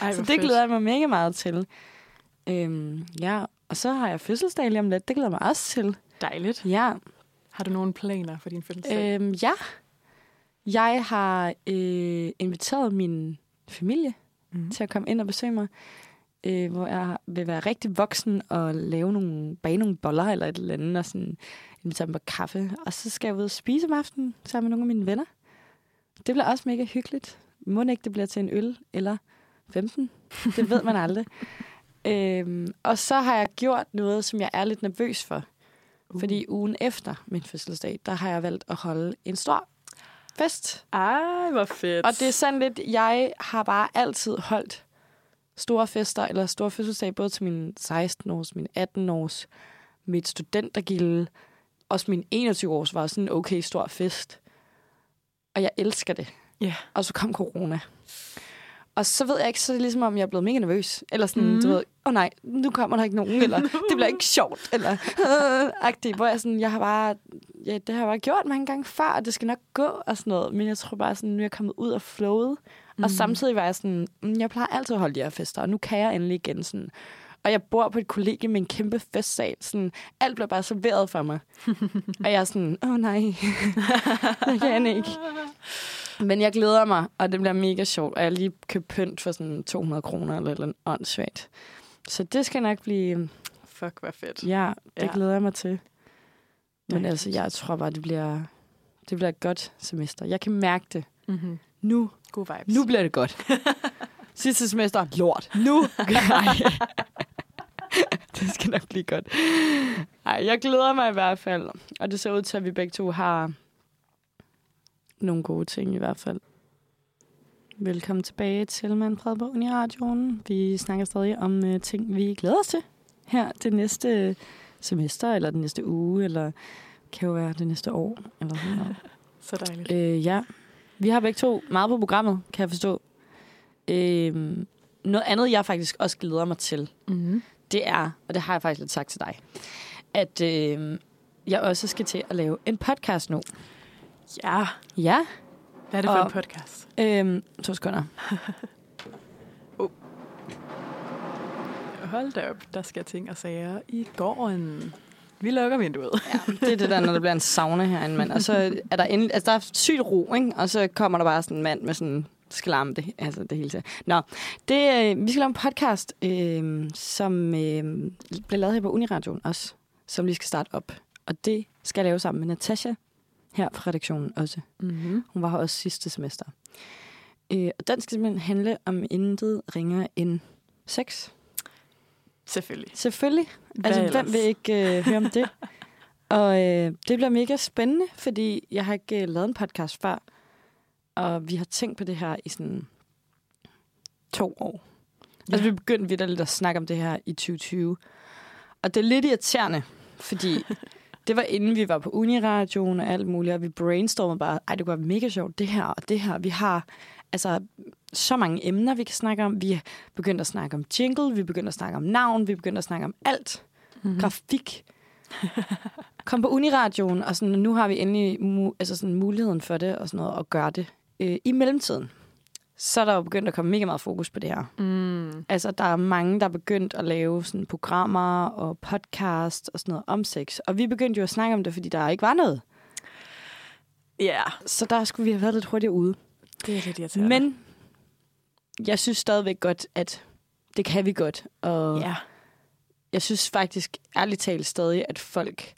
Ej, [laughs] så det fedt. glæder jeg mig mega meget til. Øhm, ja, og så har jeg fødselsdag lige om lidt, det glæder jeg mig også til. Dejligt. Ja, Har du nogle planer for din fødselsdag? øhm, ja. Jeg har øh, inviteret min familie Mm. til at komme ind og besøge mig, øh, hvor jeg vil være rigtig voksen og lave nogle, bage nogle boller eller et eller andet, og sådan invitere dem på kaffe. Og så skal jeg ud og spise om aftenen sammen med nogle af mine venner. Det bliver også mega hyggeligt. Må ikke det bliver til en øl eller 15. Det ved man aldrig. [laughs] øhm, og så har jeg gjort noget, som jeg er lidt nervøs for. Uh. Fordi ugen efter min fødselsdag, der har jeg valgt at holde en stor fest. Ej, hvor fedt. Og det er sådan lidt, jeg har bare altid holdt store fester, eller store fødselsdage, både til min 16-års, min 18-års, mit studentergilde, også min 21-års var sådan en okay stor fest. Og jeg elsker det. Ja. Og så kom corona. Og så ved jeg ikke, så er det ligesom om, jeg er blevet mega nervøs. Eller sådan, Mm. mm. du ved, åh oh, nej, nu kommer der ikke nogen, [laughs] eller det bliver ikke sjovt, eller øh, [laughs] agtigt, hvor jeg sådan, jeg har bare, ja, det har jeg bare gjort mange gange før, og det skal nok gå, og sådan noget. Men jeg tror bare sådan, nu er jeg kommet ud af flowet, mm. og samtidig var jeg sådan, "Mm, jeg plejer altid at holde de her fester, og nu kan jeg endelig igen sådan. Og jeg bor på et kollegie med en kæmpe festsal. Sådan, alt bliver bare serveret for mig. [laughs] og jeg er sådan, åh oh, nej, [laughs] jeg kan ikke. Men jeg glæder mig, og det bliver mega sjovt. Og jeg lige købt pynt for sådan 200 kroner eller noget åndssvagt. Så det skal nok blive, Fuck, hvor fedt. ja, det Ja. glæder jeg mig til. Men altså, jeg tror bare, det bliver, det bliver et godt semester. Jeg kan mærke det. Mm-hmm. Nu, God vibes. nu bliver det godt. [laughs] Sidste semester, lort. Nu. [laughs] Nej. [laughs] det skal nok blive godt. Ej, jeg glæder mig i hvert fald. Og det ser ud til, at vi begge to har nogle gode ting i hvert fald. Velkommen tilbage til Mandbredbogen i radioen. Vi snakker stadig om uh, ting, vi glæder os til her det næste semester, eller den næste uge, eller kan jo være det næste år, eller sådan noget. Så dejligt. Øh, ja. Vi har begge to meget på programmet, kan jeg forstå. Øh, noget andet, jeg faktisk også glæder mig til, Mm-hmm. det er, og det har jeg faktisk lidt sagt til dig, at øh, jeg også skal til at lave en podcast nu. Ja. Ja. Hvad er det for Og- en podcast? Øh, to sekunder. [laughs] Hold da op, der skal ting og sager i gården. Vi lukker vinduet. Ja, det er det der, når der bliver en sauna herinde, mand. Og så er der, endelig, altså, der er sygt ro, ikke? Og så kommer der bare sådan en mand med sådan sklarm, det, altså det hele tiden. Nå, det, øh, vi skal lave en podcast, øh, som øh, bliver lavet her på Uniradioen også, som vi skal starte op. Og det skal jeg lave sammen med Natasha her fra redaktionen også. Mm-hmm. Hun var her også sidste semester. Øh, og den skal simpelthen handle om intet ringer end sex. Selvfølgelig. Selvfølgelig. Hvad Altså, ellers? hvem vil ikke øh, høre om det? [laughs] og øh, det bliver mega spændende, fordi jeg har ikke øh, lavet en podcast før, og vi har tænkt på det her i sådan to år. Ja. Altså, vi begyndte vidderligt at snakke om det her i 2020. Og det er lidt irriterende, fordi [laughs] det var inden vi var på Uniradioen og alt muligt, og vi brainstormede bare, ej, det kunne være mega sjovt, det her og det her. Vi har altså så mange emner, vi kan snakke om. Vi er begyndt at snakke om jingle, vi er begyndt at snakke om navn, vi er begyndt at snakke om alt. Mm. Grafik. [laughs] Kom på Uniradioen, og sådan, nu har vi endelig mu- altså sådan muligheden for det, og sådan noget, at gøre det. Øh, I mellemtiden, så er der jo begyndt at komme mega meget fokus på det her. Mm. Altså, der er mange, der er begyndt at lave sådan programmer og podcast og sådan noget om sex. Og vi begyndte jo at snakke om det, fordi der ikke var noget. Ja, Så der skulle vi have været lidt hurtigere ude. Det er lidt irriterende. Men jeg synes stadigvæk godt, at det kan vi godt. Og ja. jeg synes faktisk ærligt talt stadig, at folk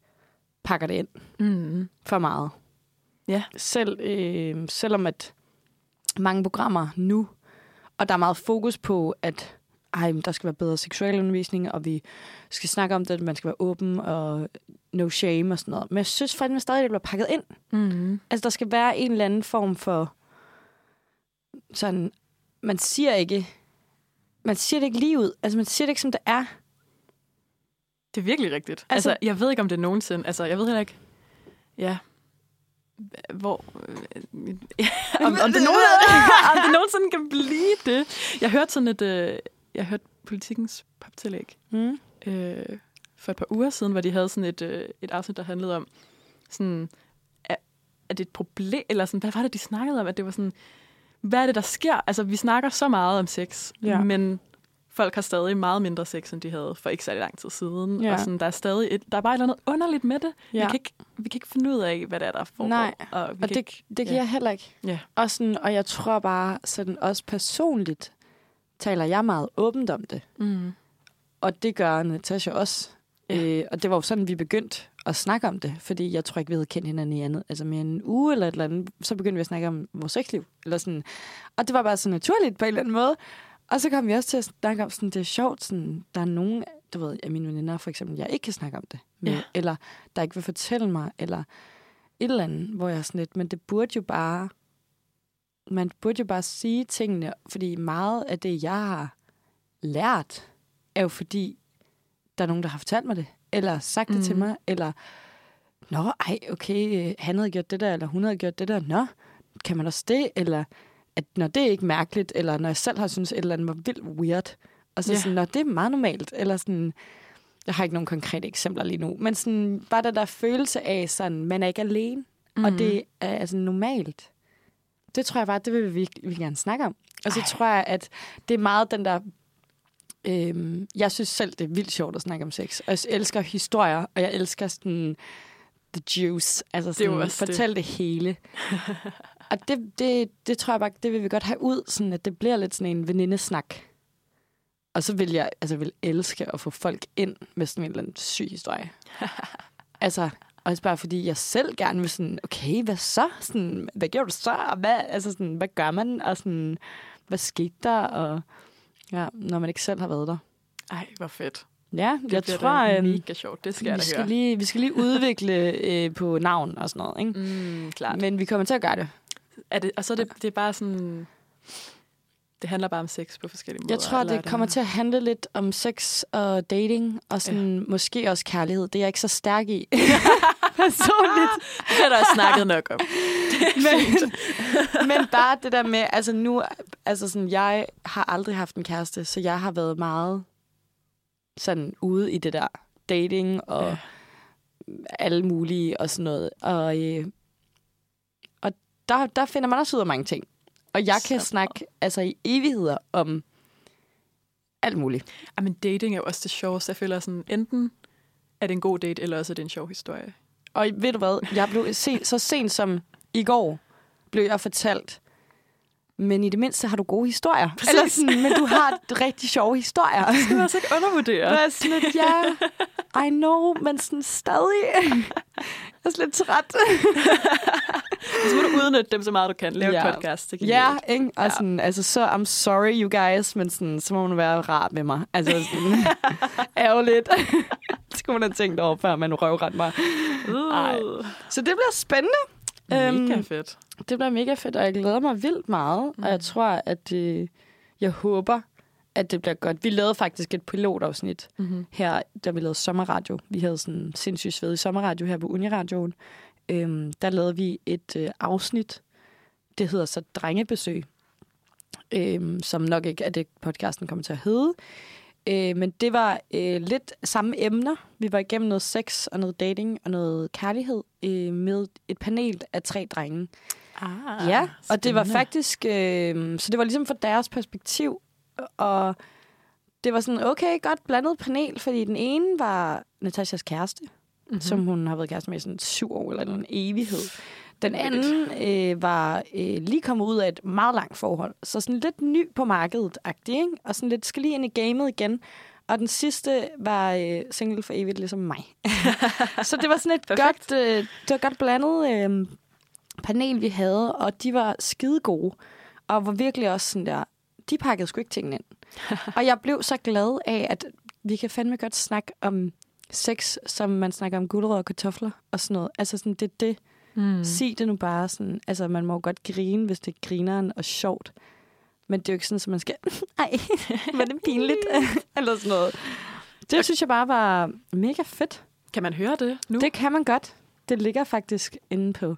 pakker det ind Mm. for meget. Ja. Selv, øh, selvom at mange programmer nu, og der er meget fokus på, at ej, der skal være bedre seksualundervisning, og vi skal snakke om det, at man skal være åben og no shame og sådan noget. Men jeg synes faktisk stadig, det bliver pakket ind. Mm. Altså, der skal være en eller anden form for sådan, man siger ikke, man siger det ikke lige ud. Altså, man siger det ikke, som det er. Det er virkelig rigtigt. Altså- Altså, jeg ved ikke, om det nogensinde... Altså, jeg ved heller ikke... Ja. Hvor... øh, [laughs] om, om, det nogen, [laughs] om det nogensinde kan blive det. Jeg hørte sådan et... Øh, jeg hørte politikens poptillæg Mm. øh, for et par uger siden, hvor de havde sådan et, øh, et afsnit, der handlede om sådan... Er, er det et problem? Eller sådan, hvad var det, de snakkede om? At det var sådan... Hvad er det, der sker? Altså, vi snakker så meget om sex, Ja. men folk har stadig meget mindre sex, end de havde for ikke særlig lang tid siden. Ja. Og sådan, der er stadig et, der er bare et eller andet underligt med det. Ja. Vi, kan ikke, vi kan ikke finde ud af, hvad det er, der foregår. Nej, og, vi Og kan det, ikke, det kan ja. jeg heller ikke. Ja. Og, sådan, og jeg tror bare, sådan også personligt, taler jeg meget åbent om det. mm, Og det gør Natasha også. Ja. Øh, og det var jo sådan, vi begyndte at snakke om det. Fordi jeg tror ikke, vi havde kendt hinanden i andet. Altså mere en uge eller et eller andet. Så begyndte vi at snakke om vores sexliv. Eller sådan. Og det var bare så naturligt på en eller anden måde. Og så kom vi også til at snakke om, sådan, det er sjovt, sådan, der er nogen, du ved, af mine veninder for eksempel, jeg ikke kan snakke om det med, Ja. eller der ikke vil fortælle mig, eller et eller andet, hvor jeg er sådan lidt, men det burde jo bare, man burde jo bare sige tingene, fordi meget af det, jeg har lært, er jo fordi, der er nogen, der har fortalt mig det, eller sagt det Mhm. til mig, eller, nå, ej, okay, øh, han havde gjort det der, eller hun havde gjort det der, nå, kan man også det, eller at når det er ikke mærkeligt, eller når jeg selv har synes et eller andet var vildt weird, og så Ja. sådan, når det er meget normalt, eller sådan, jeg har ikke nogen konkrete eksempler lige nu, men sådan, bare den der følelse af, sådan, man er ikke alene, mm. og det er altså normalt. Det tror jeg bare, det vil vi virkelig gerne snakke om. Og så Ej. tror jeg, at det er meget den der... Øhm, jeg synes selv, det er vildt sjovt at snakke om sex. Og jeg elsker historier, og jeg elsker sådan the juice. Altså sådan, det. fortæl det, det hele. [laughs] og det, det, det tror jeg bare, det vil vi godt have ud, sådan at det bliver lidt sådan en venindesnak. Og så vil jeg altså, vil elske at få folk ind med sådan en eller anden syg historie. [laughs] altså, også bare fordi jeg selv gerne vil sådan, okay, hvad så? Sådan, hvad gjorde du så? Og hvad, altså sådan, hvad gør man? Og sådan, hvad skete der? Og ja, når man ikke selv har været der. Ej, hvor fedt. Ja, Det jeg tror, da øhm, mega sjovt. Det skal jeg vi, da skal høre. lige, vi skal lige udvikle [laughs] øh, på navn og sådan noget. Ikke? Mm, klart. Men vi kommer til at gøre det. Er det, og så er det, det er bare sådan... det handler bare om sex på forskellige måder. Jeg tror, er det kommer til at handle lidt om sex og dating, og sådan ja. måske også kærlighed. Det er jeg ikke så stærk i. [laughs] Personligt. Det har der snakket nok om. [laughs] men, men bare det der med, altså nu, altså sådan, jeg har aldrig haft en kæreste, så jeg har været meget sådan ude i det der dating og ja. alle mulige og sådan noget. Og, øh, og der, der finder man også ud af mange ting. Og jeg kan så. snakke altså i evigheder om alt muligt. men dating er jo også det sjoveste. Jeg føler sådan, enten er det en god date, eller også er det en sjov historie. Og ved du hvad? Jeg blev se, så sent som i går, blev jeg fortalt, men i det mindste har du gode historier. Præcis. Eller sådan, men du har rigtig sjove historier. Det skal man altså ikke undervurdere. Det er sådan lidt, ja, I know, men sådan stadig. Jeg er lidt træt. [laughs] så må du udnytte dem så meget, du kan. Lave ja. podcast. Det ja, ikke? Og sådan, ja. altså, så I'm sorry, you guys, men sådan, så må man være rar med mig. Altså, sådan, [laughs] ærgerligt. [laughs] det skulle man have tænkt over, før man røvret mig. Uh. Så det bliver spændende. Mega um, fedt. Det bliver mega fedt, og jeg glæder mig vildt meget. Mm. Og jeg tror, at øh, jeg håber, at det bliver godt. Vi lavede faktisk et pilotafsnit mm-hmm. her, da vi lavede sommerradio. Vi havde sådan sindssygt sved i sommerradio her på Uniradioen. Øhm, der lavede vi et øh, afsnit, det hedder så Drengebesøg, øhm, som nok ikke er det, podcasten kommer til at hedde. Øh, men det var øh, lidt samme emner. Vi var igennem noget sex og noget dating og noget kærlighed øh, med et panel af tre drenge. Ah, ja, spændende. og det var faktisk... Øh, så det var ligesom fra deres perspektiv. Og det var sådan, okay, godt blandet panel, fordi den ene var Natashas kæreste, mm-hmm. som hun har været kæreste med i sådan syv år eller en evighed. Den anden øh, var øh, lige kommet ud af et meget langt forhold, så sådan lidt ny på markedet ikke? og sådan lidt skal lige ind i gamet igen. Og den sidste var øh, single for evigt, ligesom mig. [laughs] så det var sådan et godt, øh, det var godt blandet øh, panel, vi havde, og de var skide gode. Og var virkelig også sådan der, de pakkede sgu ikke tingene ind. [laughs] og jeg blev så glad af, at vi kan fandme godt snakke om sex, som man snakker om gulerod og kartofler og sådan noget. Altså sådan, det er det. Mm. Sig det nu bare sådan. Altså, man må godt grine, hvis det er grineren og sjovt. Men det er jo ikke sådan, at man skal... [laughs] Ej, [laughs] var det pinligt? [laughs] Eller sådan noget. Det okay. synes jeg bare var mega fedt. Kan man høre det nu? Det kan man godt. Det ligger faktisk inde på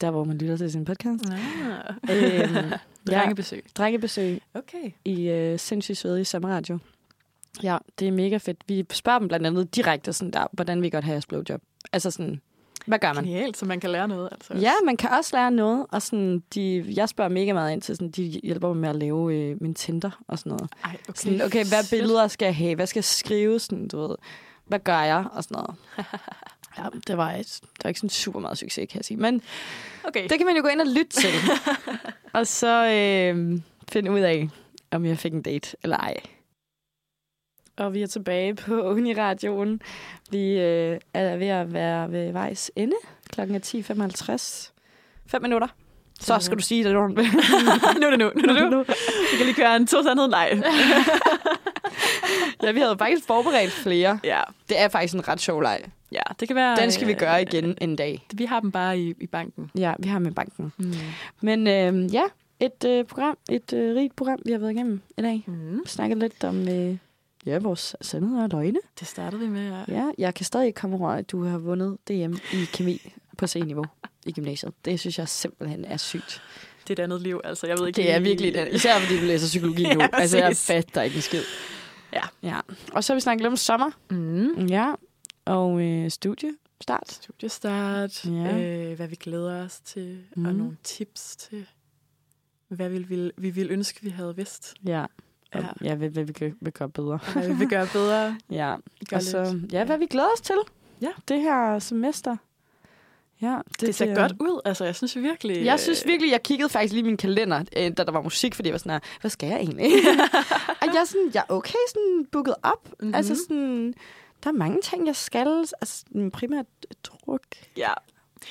der, hvor man lytter til sin podcast. Ah. Øhm, drengebesøg. Ja, drengebesøg. Okay. I øh, sindssygt svede i sommerradio. Ja, det er mega fedt. Vi spørger dem blandt andet direkte sådan der, hvordan vi godt have jeres blowjob. Altså sådan, hvad gør man? Genialt, så man kan lære noget. Altså. Ja, man kan også lære noget. Og sådan, de, jeg spørger mega meget ind til, sådan, de hjælper mig med at lave øh, min Tinder og sådan noget. Ej, okay. Sådan, okay, hvad billeder skal jeg have? Hvad skal jeg skrive? Sådan, du ved, hvad gør jeg? Og sådan noget. [laughs] Ja, det var, et, det var ikke sådan super meget succes, kan jeg sige. Men okay. det kan man jo gå ind og lytte til. [laughs] og så øh, finde ud af, om jeg fik en date eller ej. Og vi er tilbage på [laughs] Uniradioen. Vi øh, er ved at være ved vejs ende. Klokken er 10.55. 5 minutter. Så skal du sige det, nu. [laughs] nu er det nu. Nu er det nu. Vi kan lige køre en to sandhed. Nej. [laughs] ja, vi havde faktisk forberedt flere. Ja. Det er faktisk en ret sjov leg. Ja, det kan være... Den skal vi gøre igen en dag. Vi har dem bare i, i banken. Ja, vi har dem i banken. Mm. Men øh, ja, et øh, program, et øh, rigt program, vi har været igennem i dag. Mm. Snakket lidt om øh, ja, vores sandheder og løgne. Det startede vi med, ja. Ja, jeg kan stadig komme over, at du har vundet DM i kemi på C-niveau i gymnasiet. Det synes jeg simpelthen er sygt. Det er et andet liv, altså. Jeg ved ikke, det er virkelig et andet. Især fordi du læser psykologi nu. [laughs] ja, altså, jeg fatter ikke en skid. Ja. ja. Og så har vi snakket om sommer. Mm. Ja. Og øh, studiestart. Studiestart. Ja. Øh, hvad vi glæder os til. Mm. Og nogle tips til, hvad vi vil, vi vil ønske, vi havde vidst. Ja. Ja, ja hvad, hvad vi vil gøre bedre. Hvad vi vil gøre bedre. [laughs] ja. Og så, ja, hvad vi glæder os til. Ja. Det her semester. Ja, det, det ser det, godt ud. Altså, jeg synes virkelig... Jeg synes øh, virkelig, jeg kiggede faktisk lige min kalender, øh, da der var musik, fordi jeg var sådan her, hvad skal jeg egentlig? [laughs] [laughs] og jeg er sådan, jeg er okay sådan booket op. Mm-hmm. Altså sådan, der er mange ting, jeg skal. Altså, primært druk. Ja.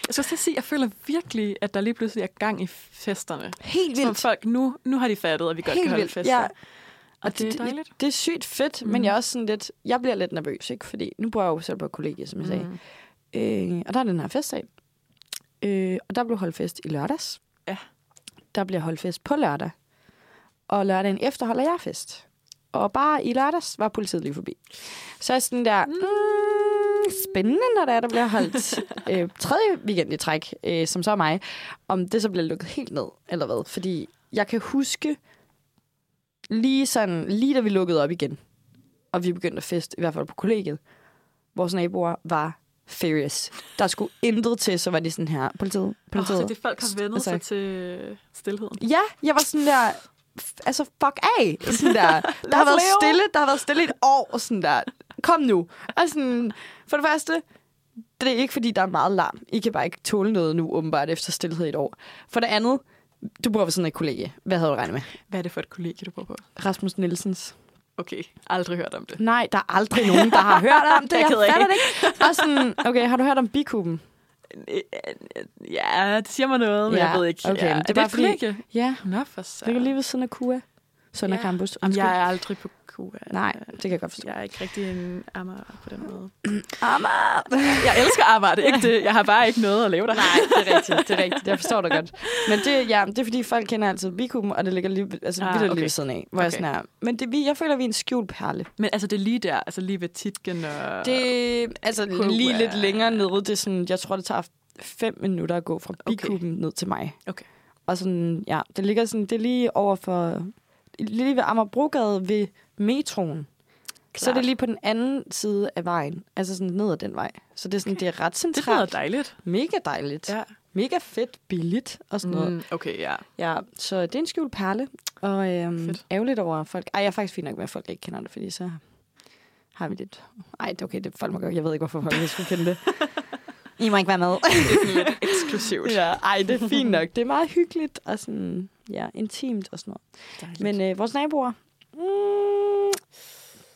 Jeg skal også sige, jeg føler virkelig, at der lige pludselig er gang i festerne. Helt vildt. Så folk, nu, nu har de fattet, at vi godt Helt kan holde vildt. fester. Ja. Og, det, det er dejligt. Det, det er sygt fedt, mm. men jeg er også sådan lidt, jeg bliver lidt nervøs, ikke? Fordi nu bor jeg jo selv på kollegiet, som jeg sagde. Mm. Øh, og der er den her festsal. Øh, og der blev holdt fest i lørdags. Ja. Der bliver holdt fest på lørdag. og lørdagen efter holder jeg fest. Og bare i lørdags var politiet lige forbi. Så er sådan der, mm, spændende, når der, er, der bliver holdt [laughs] øh, tredje weekend i træk, øh, som så er mig, om det så bliver lukket helt ned, eller hvad. Fordi jeg kan huske, lige sådan, lige da vi lukkede op igen, og vi begyndte at feste, i hvert fald på kollegiet, vores naboer var furious. Der skulle intet til, så var de sådan her, politiet, politiet. Oh, så det folk har vendet Altså- sig til stillheden. Ja, jeg var sådan der, altså fuck af. Sådan der. [laughs] Der har været stille, der har været stille et år, og sådan der. Kom nu. Og sådan, for det første, det er ikke fordi, der er meget larm. I kan bare ikke tåle noget nu, åbenbart, efter stillhed i et år. For det andet, du bor ved sådan et kollegie. Hvad havde du regnet med? Hvad er det for et kollegie, du bor på? Rasmus Nielsens. Okay, aldrig hørt om det. Nej, der er aldrig nogen, der har hørt om [laughs] det. Jeg er Jeg fatter det ikke. Og sådan, okay, har du hørt om bikuben? Ja, det siger mig noget, men Ja, jeg ved ikke. okay, ja, men er det er det bare fordi-? Ja, Nå, for det så. ligger lige ved siden af KUA. Sønder Ja. Campus. Undskyld. jeg er aldrig på KUA. Nej, det kan jeg godt forstå. Jeg er ikke rigtig en ammer på den måde. [clears throat] Amager. Jeg elsker arbejde, ikke det. Jeg har bare ikke noget at lave der. Nej, det er rigtigt. Det er [laughs] rigtigt. Jeg forstår dig godt. Men det, ja, det er fordi, folk kender altid bikuben, og det ligger lige, altså, Ah, okay. okay. lige ved siden af. Hvor okay. jeg Okay. sådan er. Men det, vi, jeg føler, vi er en skjult perle. Men altså, det er lige der, altså lige ved Titgen og... Det altså Koge lige er- lidt længere nede. Det er sådan, jeg tror, det tager fem minutter at gå fra Okay. bikuben ned til mig. Okay. Og sådan, ja, det ligger sådan, det er lige over for, lige ved Amagerbrogade ved metroen. Så er det lige på den anden side af vejen. Altså sådan ned ad den vej. Så det er sådan, okay. det er ret Det lyder centralt. dejligt. Mega dejligt. Ja. Mega fedt, billigt og sådan noget. Mm, okay, ja. Ja, så det er en skjult perle. Og øhm, Fedt. ærgerligt over folk... Ej, jeg er faktisk fint nok med, at folk ikke kender det, fordi så har vi lidt... Ej, det er okay, det folk må gøre. Jeg ved ikke, hvorfor folk ikke skulle kende det. [laughs] I må ikke være med. Det er lidt eksklusivt. ja, ej, det er fint nok. Det er meget hyggeligt og sådan, ja, intimt og sådan noget. Dejligt. Men øh, vores naboer, mm,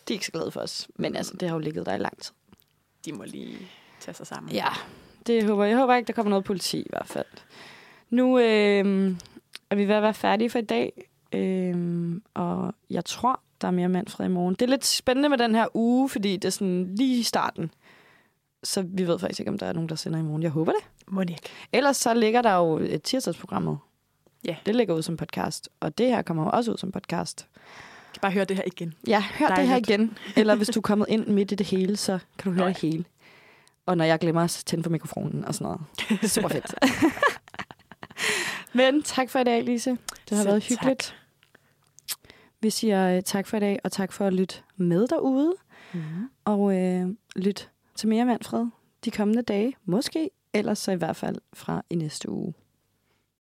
de er ikke så glade for os. Men altså, det har jo ligget der i lang tid. de må lige tage sig sammen. Ja, det håber jeg. Jeg håber ikke, der kommer noget politi i hvert fald. Nu øh, er vi ved at være færdige for i dag. Øh, og jeg tror, der er mere Manfred i morgen. Det er lidt spændende med den her uge, fordi det er sådan lige i starten. Så vi ved faktisk ikke, om der er nogen, der sender i morgen. Jeg håber det. Må ikke. Ellers så ligger der jo et tirsdagsprogrammet. Ja. Det ligger ud som podcast. Og det her kommer jo også ud som podcast. Kan bare høre det her igen. Ja, hør det her Dejligt. igen. Eller hvis du er [laughs] kommet ind midt i det hele, så kan du høre ja. det hele. Og når jeg glemmer at tænde for mikrofonen og sådan noget. [laughs] Super fedt. Men tak for i dag, Lise. Det har Selv været tak. hyggeligt. Vi siger øh, tak for i dag, og tak for at lytte med derude. Mm. Og øh, lyt til mere Manfred de kommende dage. Måske, ellers så i hvert fald fra i næste uge.